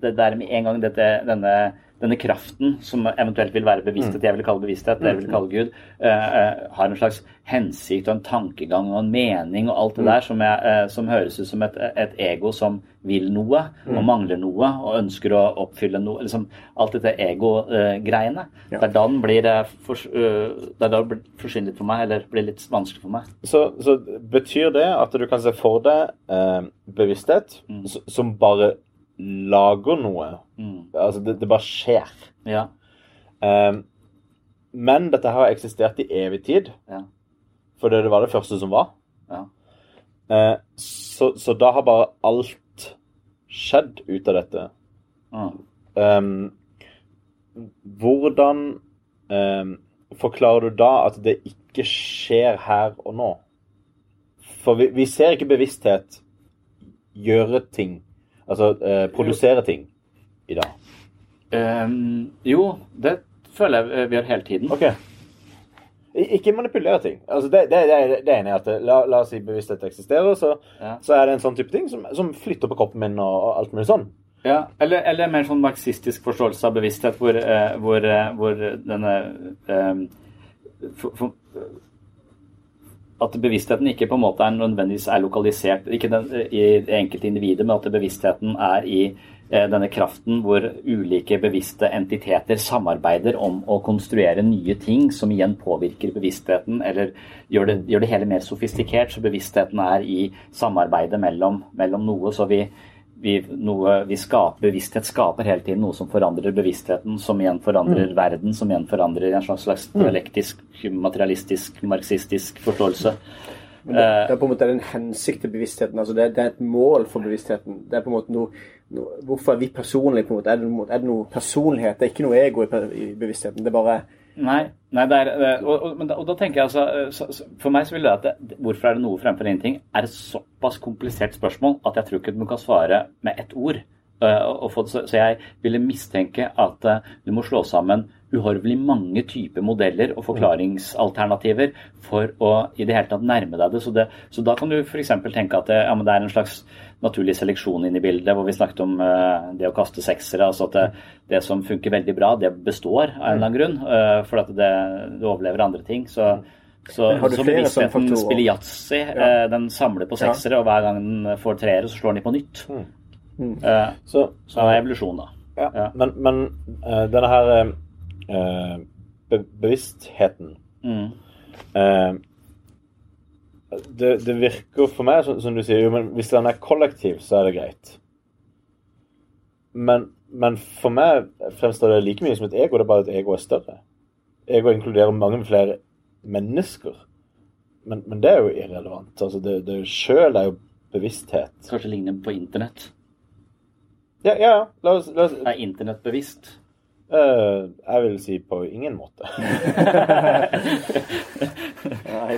det der med en gang dette, denne denne kraften som eventuelt vil være bevissthet, jeg vil kalle bevissthet, dere vil kalle Gud, uh, har en slags hensikt og en tankegang og en mening og alt det der som, jeg, uh, som høres ut som et, et ego som vil noe og mangler noe og ønsker å oppfylle noe. liksom Alt dette ego-greiene. Ja. Det er da den blir eh, for, blir- forsvinner for meg, eller blir litt vanskelig for meg. Så, så betyr det at du kan se for deg eh, bevissthet mm. som bare lager noe? Altså, det, det bare skjer. Ja. Eh, men dette har eksistert i evig tid, Ja. fordi det var det første som var. Ja. Eh, så, så da har bare alt skjedd ut av dette. Mm. Um, hvordan um, forklarer du da at det ikke skjer her og nå? For vi, vi ser ikke bevissthet gjøre ting, altså uh, produsere ting, i dag. Um, jo, det føler jeg vi gjør hele tiden. Ok. Ikke manipulere ting. Altså det, det, det, er- det er at la, la oss si bevissthet eksisterer, så, Ja. så er det en sånn type ting som, som flytter på kroppen min og, og alt mulig sånn. Ja, eller, eller mer sånn marxistisk forståelse av bevissthet, hvor, eh, hvor, eh, hvor denne eh, for, for, At bevisstheten ikke på en måte er nødvendigvis er lokalisert ikke den, i det enkelte individet, men at bevisstheten er i eh, denne kraften hvor ulike bevisste entiteter samarbeider om å konstruere nye ting som igjen påvirker bevisstheten, eller gjør det, gjør det hele mer sofistikert, så bevisstheten er i samarbeidet mellom, mellom noe. så vi vi, noe, vi skaper, bevissthet skaper hele tiden noe som forandrer bevisstheten, som igjen forandrer verden, som igjen forandrer en slags, slags dialektisk, materialistisk, marxistisk forståelse. Men det, det er på en måte en hensikt til bevisstheten. altså det, det er et mål for bevisstheten. Det er på en måte noe, noe Hvorfor er vi personlige? på en måte? Er det, noe, er det noe personlighet? Det er ikke noe ego i, bevisstheten. Det er bare Nei, nei er, og, og, og da tenker jeg altså eh, så, For meg så vil det at det, hvorfor er det noe fremfor ingenting, er et såpass komplisert spørsmål at jeg tror ikke du kan svare med ett ord. Uh, få så, så jeg ville mistenke at uh, du må slå sammen uhorvelig mange typer modeller og forklaringsalternativer for å i det hele tatt nærme deg det. Så, det, så da kan du f.eks. tenke at det, ja, men det er en slags naturlig seleksjon inne i bildet, hvor vi snakket om uh, det å kaste seksere. altså at det, det som funker veldig bra, det består av en eller annen grunn. Uh, for at det, det overlever andre ting. Så, så, så bevisstheten spiller yatzy. eh, den samler på seksere, og hver gang den får treere, så slår den i på nytt. Eh, Så, så er evolusjon, da. Ja, Ja. Men, men denne her be bevisstheten Mm. eh, det, det virker for meg som, som du sier, jo, men hvis den er kollektiv, så er det greit. Men, men for meg fremstår det like mye som et ego, det er bare at ego er større. Ego inkluderer mange flere mennesker. Men, men det er jo irrelevant. Altså, det, det sjøl er jo bevissthet. Kanskje ligner på internett. Ja, ja, ja. La oss, la oss Er internett bevisst? Eh, jeg vil si på ingen måte. Nei.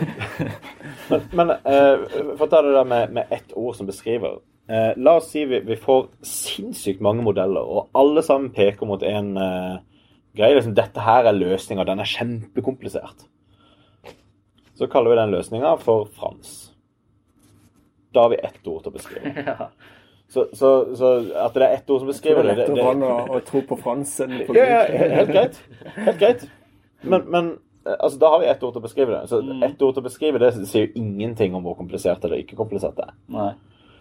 Men, men uh, for å ta det der med, med ett ord som beskriver. uh, la oss si vi, vi får sinnssykt mange modeller, og alle sammen peker mot en greie. Liksom, dette her er løsninga, den er kjempekomplisert. Så kaller vi den løsninga for Frans. Da har vi ett ord til å beskrive. Ja. Så, så, så at det er ett ord som beskriver er det, det, lettere lett å, det å, å tro på Fransen. på ja, ja, helt greit. Helt greit. Men, men eh, altså, da har vi ett ord til å beskrive det. Så ett ord til å beskrive det sier jo ingenting om hvor komplisert eller ikke komplisert det er. Nei.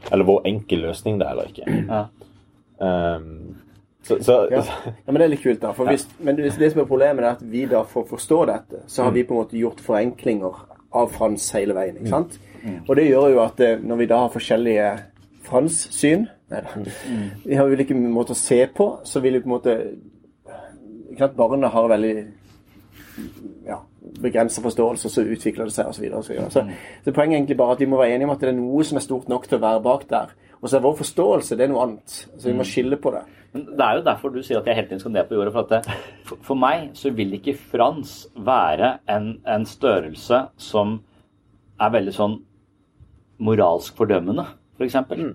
Eller hvor enkel løsning det er eller ikke. Ja. Um, så, så Ja. ja, men det er litt kult, da. For hvis, men det, det som er problemet, er at vi da for å forstå dette, så har vi på en måte gjort forenklinger av Frans hele veien. ikke sant? Og det gjør jo at eh, når vi da har forskjellige Frans-syn Nei da. Vi har ulike måter å se på, så vil jo på en måte ikke sant, Barna har veldig ja, begrensa forståelse, og så utvikler det seg osv. Så, videre, og så, videre. så, så poenget er egentlig bare at vi må være enige om at det er noe som er stort nok til å være bak der. Og så er vår forståelse det er noe annet. Så vi må skille på det. Men Det er jo derfor du sier at jeg hele tiden skal ned på jorda. For, at det, for, for meg så vil ikke Frans være en, en størrelse som er veldig sånn moralsk fordømmende, f.eks. For, eksempel.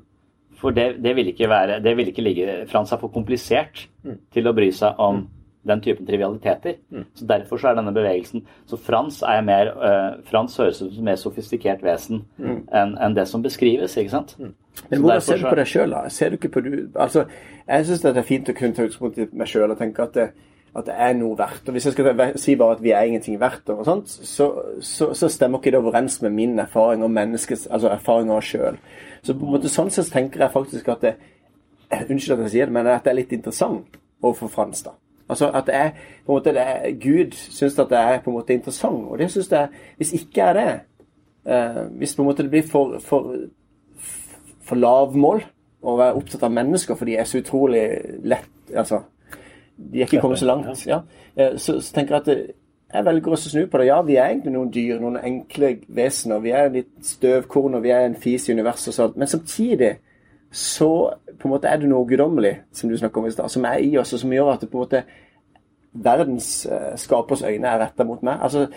for det, det vil ikke være Det vil ikke ligge Frans er for komplisert til å bry seg om den typen trivialiteter. Så Derfor så er denne bevegelsen Så Frans er mer uh, Frans høres ut som et mer sofistikert vesen enn en det som beskrives, ikke sant? Men Så hvordan ser du på deg sjøl, da? Ser du ikke på du Altså, jeg syns det er fint å kunne ta utgangspunkt i meg sjøl og tenke at det, at det er noe verdt. Og Hvis jeg skal si bare at vi er ingenting verdt, og sånt, så, så, så stemmer ikke det overens med min erfaring og menneskets altså erfaring av oss sjøl. Så på en måte sånn sett tenker jeg faktisk at det, Unnskyld at jeg sier det, men at det er litt interessant overfor Frans. da. Altså at det er, på en måte, det er, Gud syns at det er på en måte interessant, og det syns jeg Hvis ikke er det eh, Hvis på en måte det blir for, for for lavmål å være opptatt av mennesker, for de er så utrolig lett altså, De er ikke kommet så langt. Ja. Eh, Så, så tenker jeg at det, jeg velger å snu på det. Ja, vi er egentlig noen dyr, noen enkle vesener. Vi er litt støvkorn, og vi er en fis i universet og sånt. Men samtidig så på en måte er det noe guddommelig, som du snakker om i stad, som er i oss, og som gjør at det på en måte verdens eh, skapers øyne er retta mot meg. Altså,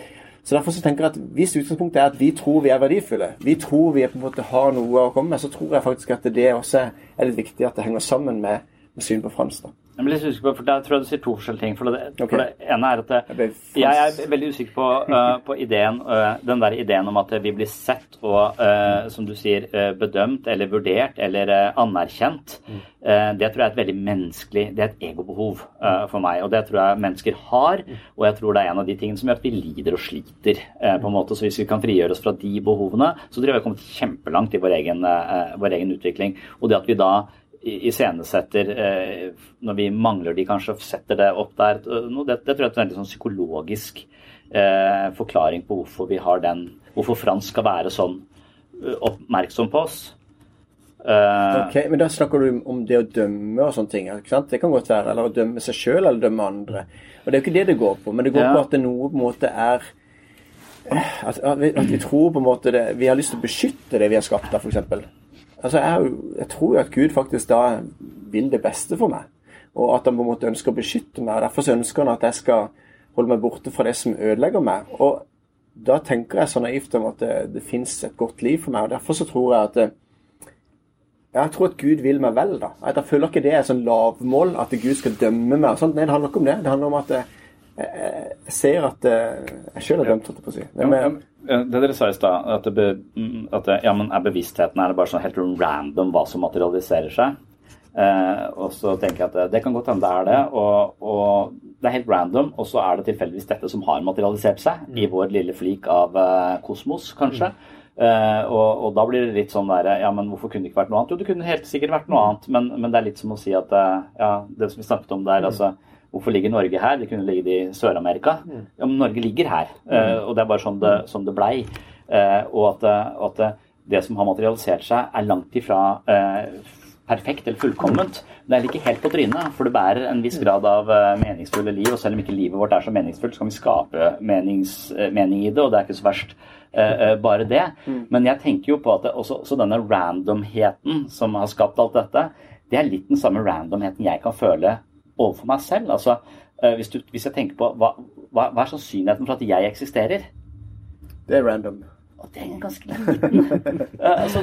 så Derfor så tenker jeg at hvis utgangspunktet er at vi tror vi er verdifulle, vi tror vi på en måte har noe å komme med, så tror jeg faktisk at det også er litt viktig at det henger sammen med, med syn på Frans. da. Jeg blir litt usikker på, for Der tror jeg du sier to forskjellige ting. For det, okay. for det ene er at det, Jeg fast. jeg er veldig usikker på, uh, på ideen, uh, den der ideen om at vi blir sett og, uh, som du sier, bedømt eller vurdert eller anerkjent. Eh, det tror jeg er et veldig menneskelig Det er et egobehov for meg. Og det tror jeg mennesker har. Og jeg tror det er en av de tingene som gjør at vi lider og sliter. på en måte. Så hvis vi kan frigjøre oss fra de behovene, så tror jeg vi har kommet kjempelangt i vår egen, vår egen utvikling. Og det at vi da iscenesetter eh, når vi mangler de, kanskje setter det opp der. Det, det tror jeg er en veldig sånn psykologisk eh, forklaring på hvorfor vi har den Hvorfor Frans skal være sånn eh, oppmerksom på oss. Ok, Men da snakker du om det å dømme og sånne ting. ikke sant? Det kan godt være. Eller å dømme seg sjøl eller dømme andre. Og Det er jo ikke det det går på, men det går Ja. på at det noe på en måte er at, at, vi, at vi tror på en måte det Vi har lyst til å beskytte det vi har skapt, der, f.eks. Altså, jeg, jeg tror jo at Gud faktisk da vil det beste for meg. Og at han på en måte ønsker å beskytte meg. og Derfor så ønsker han at jeg skal holde meg borte fra det som ødelegger meg. Og da tenker jeg så naivt om at det, det fins et godt liv for meg. og Derfor så tror jeg at eh, jeg tror at Gud vil meg vel, da. At Jeg føler ikke det er sånn lavmål, at Gud skal dømme meg. sånt. Nei, det handler ikke om det. Det handler om at jeg, jeg, jeg ser at eh, jeg sjøl er dømt, holdt jeg på å si. Men, det dere sa i stad, at, det mm, at det, ja, men er bevisstheten er det bare sånn helt random hva som materialiserer seg? Eh, og så tenker jeg at det, det kan godt hende det er det, og, og det er helt random, og så er det tilfeldigvis dette som har materialisert seg i vår lille flik av eh, kosmos, kanskje. Eh, og, og da blir det litt sånn der Ja, men hvorfor kunne det ikke vært noe annet? Jo, det kunne helt sikkert vært noe annet, men, men det er litt som å si at eh, Ja, det som vi snakket om der, altså Hvorfor ligger Norge her? Det kunne ligget i Sør-Amerika. Ja, men Norge ligger her, eh, og det er bare sånn det, sånn det blei. Eh, og at, eh, at det, som har materialisert seg, er langt ifra perfekt eller fullkomment. Det er ikke helt på trynet, for det bærer en viss grad av meningsfulle liv. Og selv om ikke livet vårt er så meningsfullt, så kan vi skape menings, mening i det, og det er ikke så verst. eh, bare det. Men jeg tenker jo på at det, også, også denne randomheten som har skapt alt dette, det er litt den samme randomheten jeg kan føle overfor meg selv. Altså, eh, hvis, du, hvis jeg tenker på hva, hva, hva er sannsynligheten for at jeg eksisterer? det er random. Og det er ganske liten. Eh, altså,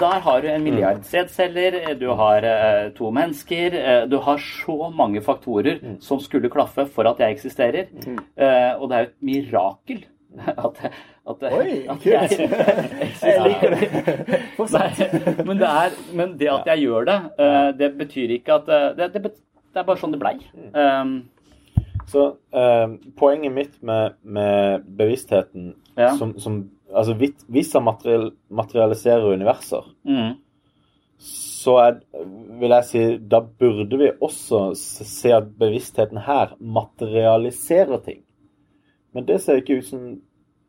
der har du en milliard sædceller, du har eh, to mennesker, eh, du har så mange faktorer som skulle klaffe for at jeg eksisterer. Eh, og det er jo et mirakel at, at, Oi, at jeg Jeg. Men, det er, men det at jeg gjør det, eh, det betyr ikke at eh, det, det, det er bare sånn det blei. Um, Så uh, poenget mitt med, med bevisstheten Ja. som, som Altså hvis- han material, materialiserer universer, mm. så er, vil jeg si da burde vi også se at bevisstheten her materialiserer ting. Men det ser ikke ut som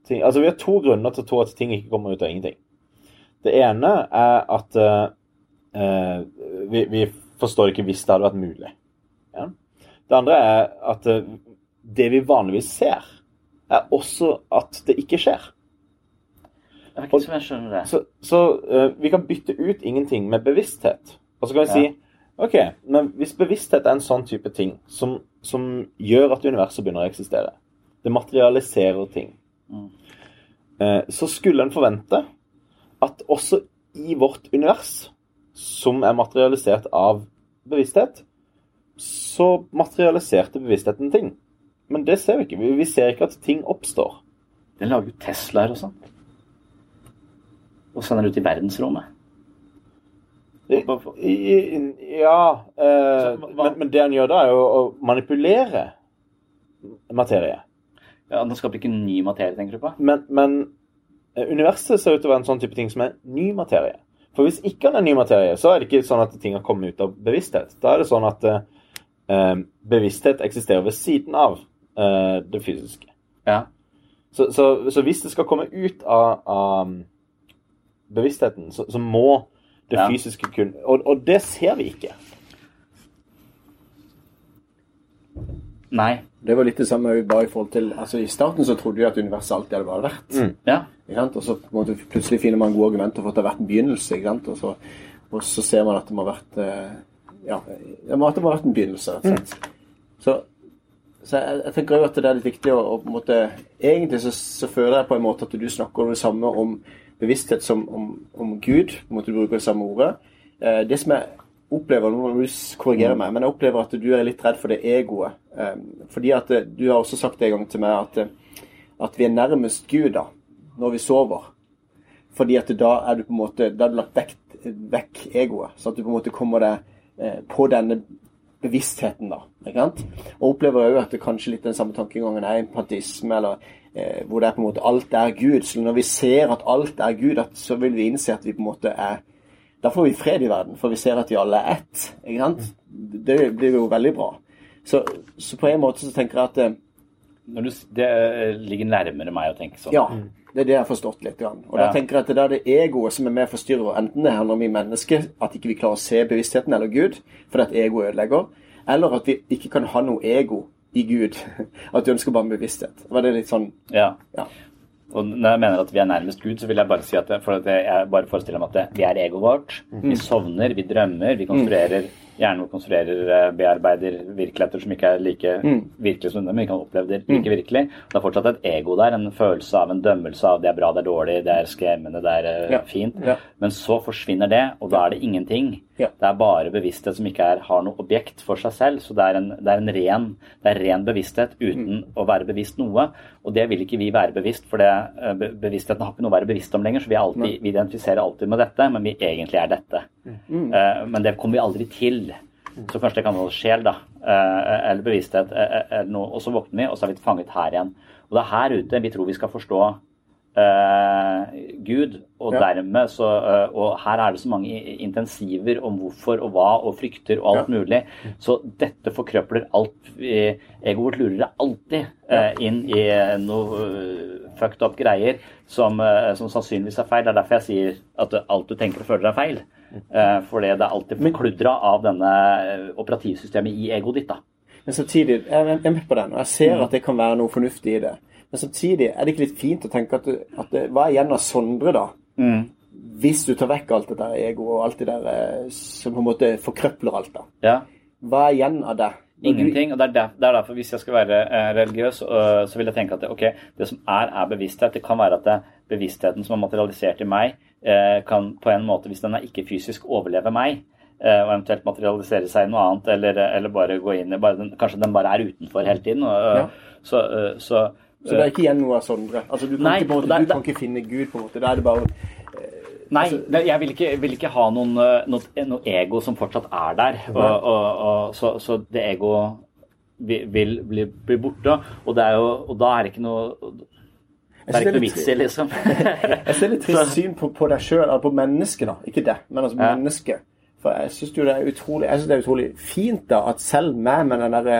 ting Altså vi har to grunner til å tro at ting ikke kommer ut av ingenting. Det ene er at eh, vi, vi forstår ikke hvis det hadde vært mulig. Ja? Det andre er at eh, det vi vanligvis ser, er også at det ikke skjer. Det er ikke som jeg skjønner det. Så, så uh, vi kan bytte ut ingenting med bevissthet. Og så kan vi si OK, men hvis bevissthet er en sånn type ting som, som gjør at universet begynner å eksistere, det materialiserer ting, eh, så skulle en forvente at også i vårt univers, som er materialisert av bevissthet, så materialiserte bevisstheten ting. Men det ser vi ikke. Vi, vi ser ikke at ting oppstår. Den lager jo Teslaer og sånn. Og sender ut i verdensrommet. I, i, ja eh, Så hva- men, men det han gjør da, er jo å manipulere materie. Ja, Den skaper ikke ny materie, tenker du på? Men, men eh, universet ser ut til å være en sånn type ting som er ny materie. For hvis ikke han er ny materie, så er det ikke sånn at ting har kommet ut av bevissthet. Da er det sånn at eh, bevissthet eksisterer ved siden av eh, det fysiske. Ja. Så, så, så hvis det skal komme ut av, av bevisstheten, så, så må det Ja. fysiske kun og, og det ser vi ikke. Nei. Det var litt det samme bare i forhold til altså I starten så trodde vi at universet alltid hadde bare vært. Ja. Ikke sant? Og så på en måte, plutselig finner man gode argumenter for at det har vært en begynnelse. Ikke sant? Og, så, og så ser man at det må ha vært eh, Ja, det at det må ha vært en begynnelse. Mm. Så, så jeg, jeg tenker jo at det er litt viktig å, å på en måte Egentlig så, så føler jeg på en måte at du snakker om det samme om bevissthet som om, om Gud. på en måte Du bruker det samme ordet. Eh, det som jeg opplever, nå må du korrigere meg, men jeg opplever at du er litt redd for det egoet. Eh, fordi at eh, du har også sagt det en gang til meg at, eh, at vi er nærmest Gud da, når vi sover. Fordi at da er du på en måte, da har du lagt vekk, vekk egoet. Så at du på en måte kommer deg på denne bevisstheten, da. ikke sant? Og opplever òg at det kanskje litt den samme tankegangen er empatisme, eller eh, hvor det er på en måte alt er Gud. Så når vi ser at alt er Gud, at, så vil vi innse at vi på en måte er Da får vi fred i verden, for vi ser at vi alle er ett. ikke sant? Det blir jo veldig bra. Så, så på en måte så tenker jeg at eh, Når du, det eh, ligger nærmere meg å tenke sånn. ja, det er det jeg har forstått litt. Grann. Og Ja. da tenker jeg at det er det egoet som er med og forstyrrer. Enten det handler om vi mennesker, at ikke vi klarer å se bevisstheten eller Gud, fordi at ego ødelegger. Eller at vi ikke kan ha noe ego i Gud. At vi ønsker bare en bevissthet. Var det litt sånn Ja. Ja. Og når jeg mener at vi er nærmest Gud, så vil jeg bare si at, det, for at jeg bare forestiller meg at det, vi er egoet vårt. Vi sovner, vi drømmer, vi konstruerer hjernen vår konstruerer, eh, bearbeider virkeligheter som ikke er like virkelige som dem, men ikke kan oppleve det like virkelig. Det er fortsatt et ego der, en følelse av en dømmelse av det er bra, det er dårlig, det er skremmende, det er eh, Ja. fint. Ja. Men så forsvinner det, og da er det ingenting. Ja. Det er bare bevissthet som ikke er, har noe objekt for seg selv. Så det er en, det er en ren, det er ren bevissthet uten å være bevisst noe. Og det vil ikke vi være bevisst, for det, eh, be- bevisstheten har ikke noe å være bevisst om lenger. Så vi, alltid, vi identifiserer alltid med dette, men vi egentlig er dette. Eh, men det kommer vi aldri til. Så kanskje det kan være sjel, da. eh, eller bevissthet, eh, eh, eller noe. Og så våkner vi, og så er vi fanget her igjen. Og det er her ute vi tror vi skal forstå uh, Gud, og Ja. dermed så uh, Og her er det så mange intensiver om hvorfor og hva og frykter og alt mulig. Så dette forkrøpler alt Egoet vårt lurer deg alltid uh, inn i noe fucked up greier som, som sannsynligvis er feil. Det er derfor jeg sier at alt du tenker og føler er feil. Eh, fordi det er alltid forkludra av denne eh, operativsystemet i egoet ditt. da. Men samtidig, jeg er er med på den, og jeg ser at det kan være noe fornuftig i det. Men samtidig er det ikke litt fint å tenke at, du- at det, hva er igjen av Sondre, da? Hvis du tar vekk alt det der egoet og alt det der eh, som på en måte forkrøpler alt, da. Ja. Hva er igjen av det? Ingenting. og det er, er derfor Hvis jeg skal være eh, religiøs, så vil jeg tenke at det, ok, det som er, er bevissthet. Det kan være at det, bevisstheten som er materialisert i meg, eh, kan på en måte, hvis den er ikke fysisk, overleve meg. eh, og eventuelt materialisere seg i noe annet, eller, eller bare gå inn i bare den, Kanskje den bare er utenfor hele tiden. Og, Ja. Så, så, Så det er ikke igjen noe av Sondre? Altså, du kan, Nei, ikke, på en måte, det du kan ikke finne Gud, på en måte. Da er det bare Nei, det- jeg vil ikke, vil ikke ha noen, noe, noe ego som fortsatt er der. Og, og, og, så, så det egoet vil, vil bli, bli borte. Og, det er jo, og da er det ikke noe Det er ikke noe vits i, liksom. Jeg ser litt trist syn på, på deg sjøl, på mennesket, da. Ikke det, men altså Ja. mennesket. For jeg syns det er utrolig Jeg synes det er utrolig fint da at selv meg med den derre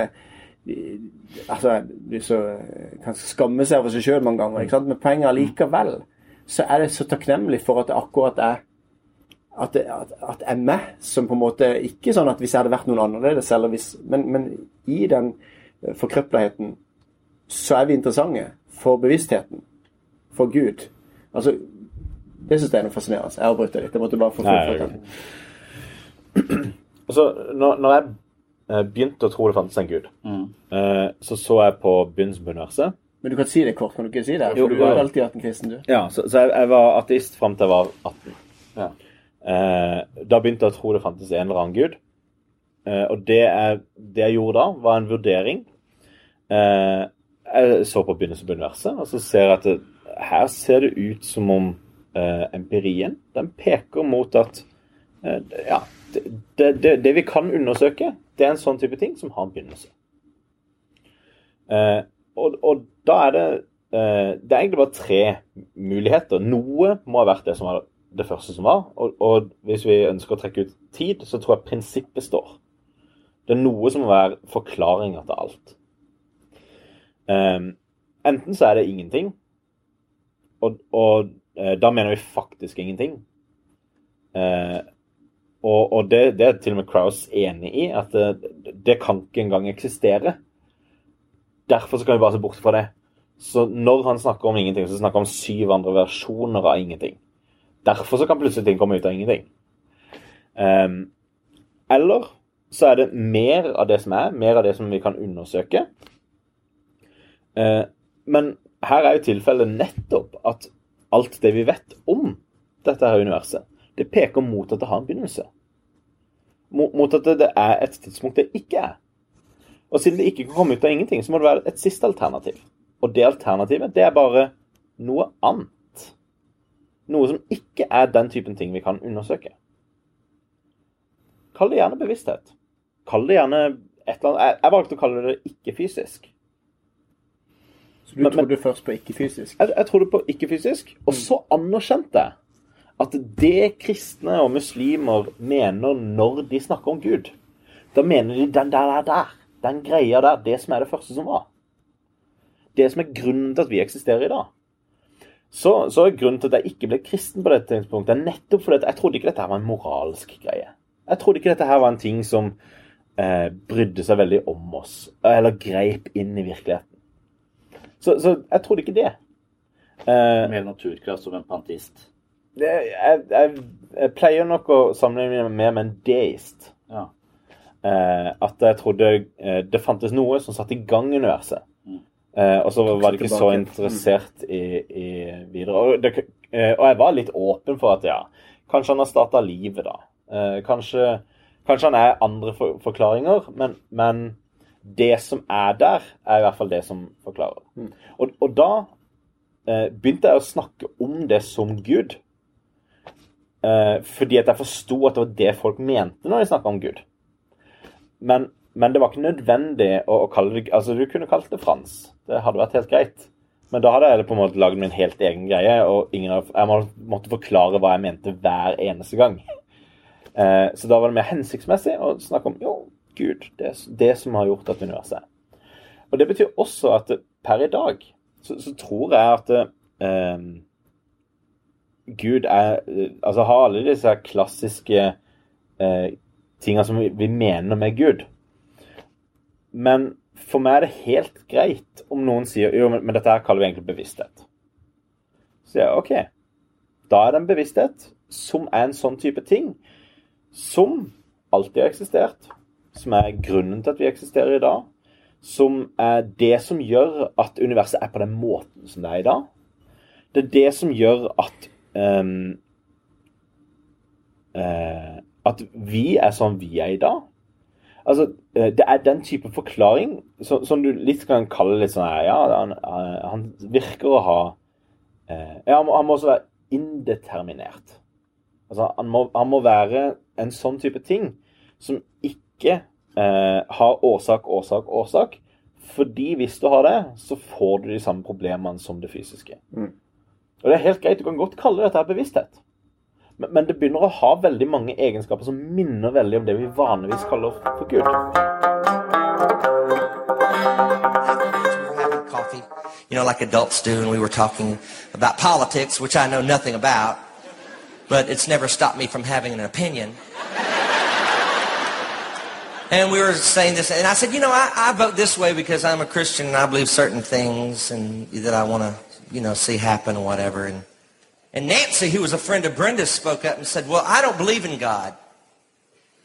Altså, du så kan skamme seg over seg sjøl mange ganger, ikke sant? men poenget allikevel likevel så er det så takknemlig for at det akkurat er at det at, at er meg som på en måte Ikke sånn at hvis jeg hadde vært noen annerledes, eller hvis, men, men i den eh, forkrøpleheten så er vi interessante for bevisstheten, for Gud. Altså, det syns jeg er noe fascinerende. Jeg avbryter litt. Jeg måtte bare få fullført det den. Altså, når, når jeg eh, begynte å tro det fantes en gud, mm. så så jeg på begynnelsen på universet. Men du kan si det kort, kan du ikke si det? Jo, For du jo. har jo alltid vært en kristen, du. Ja, så, så jeg, jeg var ateist fram til jeg var 18. Ja. Eh, da begynte jeg å tro det fantes en eller annen gud. Eh, og det jeg, det jeg gjorde da, var en vurdering. Eh, jeg så på begynnelsen på universet, og så ser jeg at det, her ser det ut som om eh, empirien den peker mot at Eh, ja, det, det, det, vi kan undersøke, det er en sånn type ting som har en begynnelse. Eh, og, og da er det eh, Det er egentlig bare tre muligheter. Noe må ha vært det som var det første som var. Og, og hvis vi ønsker å trekke ut tid, så tror jeg prinsippet står. Det er noe som må være forklaringer til alt. Um, enten så er det ingenting, og, og uh, da mener vi faktisk ingenting. Eh, og, og det, det, er til og med Kraus enig i, at det, det kan ikke engang eksistere. Derfor så kan vi bare se bort fra det. Så når han snakker om ingenting, så snakker han om syv andre versjoner av ingenting. Derfor så kan plutselig ting komme ut av ingenting. Um, eller så er det mer av det som er, mer av det som vi kan undersøke. Uh, men her er jo tilfellet nettopp at alt det vi vet om dette her universet, det peker mot at det har en begynnelse. Mot, at det er et tidspunkt det ikke er. Og siden det ikke kan komme ut av ingenting, så må det være et siste alternativ. Og det alternativet, det er bare noe annet. Noe som ikke er den typen ting vi kan undersøke. Kall det gjerne bevissthet. Kall det gjerne et eller annet Jeg valgte å kalle det ikke-fysisk. Så du men, trodde men, først på ikke-fysisk? Jeg, jeg, trodde på ikke-fysisk, og så anerkjente jeg at det kristne og muslimer mener når de snakker om Gud, da mener de den der, der, der den greia der, det som er det første som var. Det som er grunnen til at vi eksisterer i dag. Så, så er grunnen til at jeg ikke ble kristen på dette tidspunktet, er nettopp fordi jeg trodde ikke dette var en moralsk greie. Jeg trodde ikke dette her var en ting som eh, brydde seg veldig om oss, eller greip inn i virkeligheten. Så, så jeg trodde ikke det. Uh, Mer naturkraft som en pantist? Det, jeg, jeg, jeg, pleier nok å sammenligne meg mer med en deist. Ja. Uh, at jeg trodde uh, det fantes noe som satte i gang universet. Eh, og så var de ikke så interessert i, i videre. Og, det, og, jeg var litt åpen for at ja, kanskje han har starta livet, da. Eh, kanskje, kanskje, han er andre for, forklaringer, men, men, det som er der, er i hvert fall det som forklarer. Mm. Og, og, da eh, begynte jeg å snakke om det som Gud. Eh, fordi at jeg forsto at det var det folk mente når de snakka om Gud. Men men det var ikke nødvendig å, å, kalle det Altså, du kunne kalt det Frans. Det hadde vært helt greit. Men da hadde jeg på en måte lagd min helt egen greie, og av, jeg måtte forklare hva jeg mente hver eneste gang. Eh, så da var det mer hensiktsmessig å snakke om jo, Gud, det, det som har gjort at universet er. Og det betyr også at per i dag så, så tror jeg at eh, Gud er Altså har alle disse klassiske eh, tinga som vi, vi mener med Gud. Men for meg er det helt greit om noen sier jo, men, dette her kaller vi egentlig bevissthet. Så sier jeg OK. Da er det en bevissthet som er en sånn type ting som alltid har eksistert. Som er grunnen til at vi eksisterer i dag. Som er det som gjør at universet er på den måten som det er i dag. Det er det som gjør at um, uh, At vi er sånn vi er i dag. Altså, eh, det er den type forklaring som, som, du litt kan kalle litt sånn Ja, han, han virker å ha uh, Ja, han må, også være indeterminert. Altså, han må, han må, være en sånn type ting som ikke eh, har årsak, årsak, årsak. Fordi hvis du har det, så får du de samme problemene som det fysiske. Mm. Og det er helt greit, du kan godt kalle dette bevissthet. Men, men det begynner å ha veldig mange egenskaper som minner veldig om det vi vanligvis kaller for Gud. You know, like adults do, and we were talking about politics, which I know nothing about, but it's never stopped me from having an opinion. And we were saying this, and I said, you know, I, I vote this way because I'm a Christian and I believe certain things and that I want to, you know, see happen or whatever. And and Nancy, who was a friend of Brenda's, spoke up and said, Well, I don't believe in God.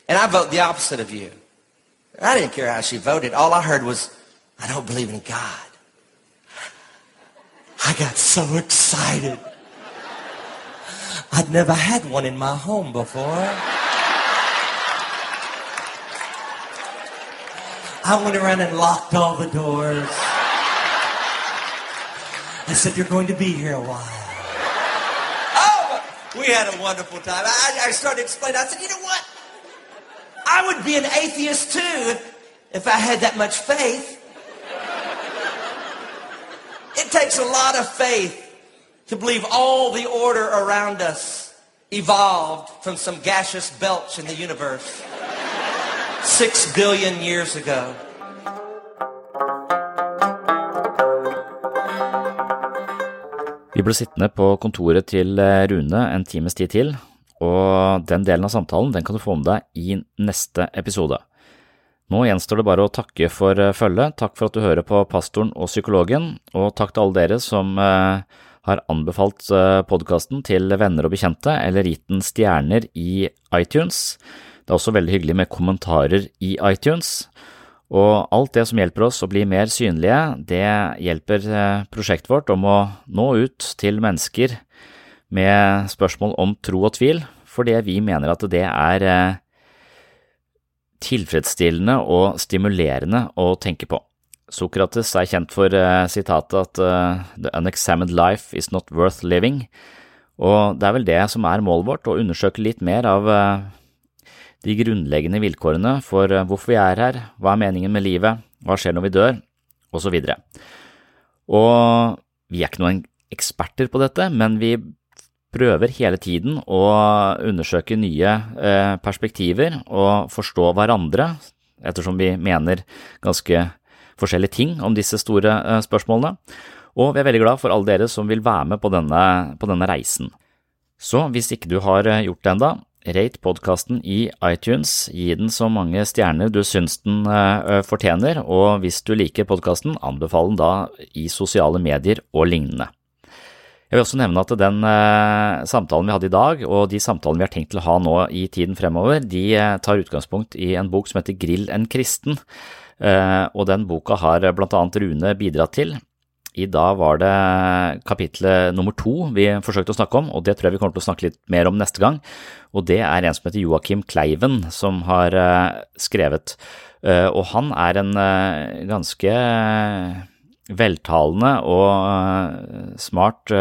And I vote the opposite of you. I didn't care how she voted. All I heard was, I don't believe in God. I got so excited. I'd never had one in my home before. I went around and locked all the doors. I said, You're going to be here a while. Oh, we had a wonderful time. I, I started explaining. I said, you know what? I would be an atheist too if, if I had that much faith. It takes a lot of faith to believe all the order around us evolved from some gaseous belch in the universe six billion years ago. Vi ble sittende på kontoret til eh, Rune en times tid til, og den delen av samtalen den kan du få med deg i neste episode. Nå gjenstår det bare å takke for eh, følget, takk for at du hører på Pastoren og Psykologen, og takk til alle dere som eh, har anbefalt podkasten til venner og bekjente eller gitt den stjerner i iTunes. Det er også veldig hyggelig med kommentarer i iTunes. Og alt det som hjelper oss å bli mer synlige, det hjelper eh, prosjektet vårt om å nå ut til mennesker med spørsmål om tro og tvil, fordi vi mener at det er eh, tilfredsstillende og stimulerende å tenke på. Sokrates er kjent for eh, sitatet at «the unexamined life is not worth living», og det er vel det som er målet vårt, å undersøke litt mer av de grunnleggende vilkårene for eh, hvorfor vi er her, hva er meningen med livet, hva skjer når vi dør, osv. Og, og vi er ikke noen eksperter på dette, men vi prøver hele tiden å undersøke nye eh, perspektiver og forstå hverandre, ettersom vi mener ganske forskjellige ting om disse store eh, spørsmålene. Og vi er veldig glad for alle dere som vil være med på denne, på denne reisen. Så hvis ikke du har gjort det enda, Rate podkasten i iTunes, gi den så mange stjerner du syns den uh, fortjener, og hvis du liker podkasten, anbefal den da i sosiale medier og lignende. Jeg vil også nevne at den uh, samtalen vi hadde i dag, og de samtalene vi har tenkt til å ha nå i tiden fremover, de tar utgangspunkt i en bok som heter Grill en kristen, og den boka har blant annet Rune bidratt til. I dag var det kapitlet nummer to vi forsøkte å snakke om, og det tror jeg vi kommer til å snakke litt mer om neste gang. Og det er en som heter Joakim Kleiven, som har eh, skrevet. Eh, og han er en eh, ganske veltalende og smart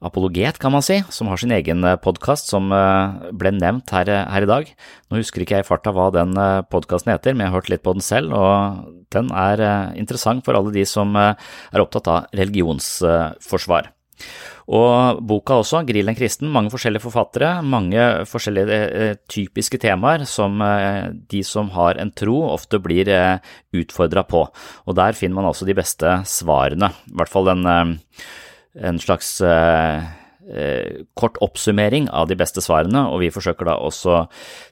apologet, kan man si, som har sin egen podkast som ble nevnt her, her, i dag. Nå husker ikke jeg i farta hva den podkasten heter, men jeg har hørt litt på den selv, og den er eh, interessant for alle de som eh, er opptatt av religionsforsvar. Og boka også, Grill en kristen, mange forskjellige forfattere, mange forskjellige eh, typiske temaer som de som har en tro ofte blir utfordra på. Og der finner man også de beste svarene, i hvert fall en, en slags eh, kort oppsummering av de beste svarene, og vi forsøker da også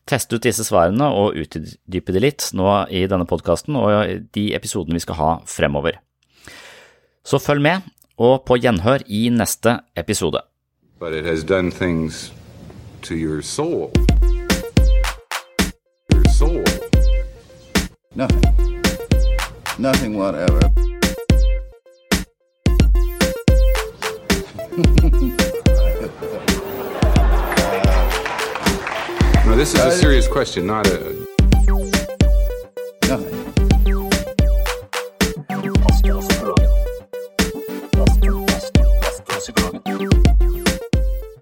teste ut disse svarene og utdype de litt nå i denne podkasten og de episodene vi skal ha fremover. Så følg med, og på gjenhør i neste episode. But it has done things to your soul. Your soul. Nothing. Nothing whatever. No, this is a serious question, not a.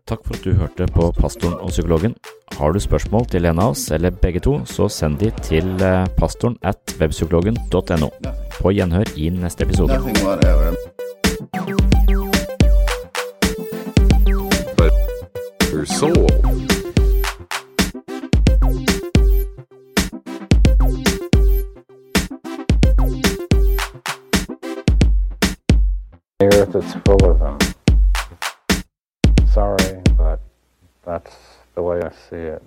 Takk for at du hørte på Pastoren og psykologen. Har du spørsmål til en av oss, eller begge to, så send de til eh, pastoren at webpsykologen.no. På gjenhør i neste episode. Soul. The earth is full of them. Sorry, but that's the way I see it.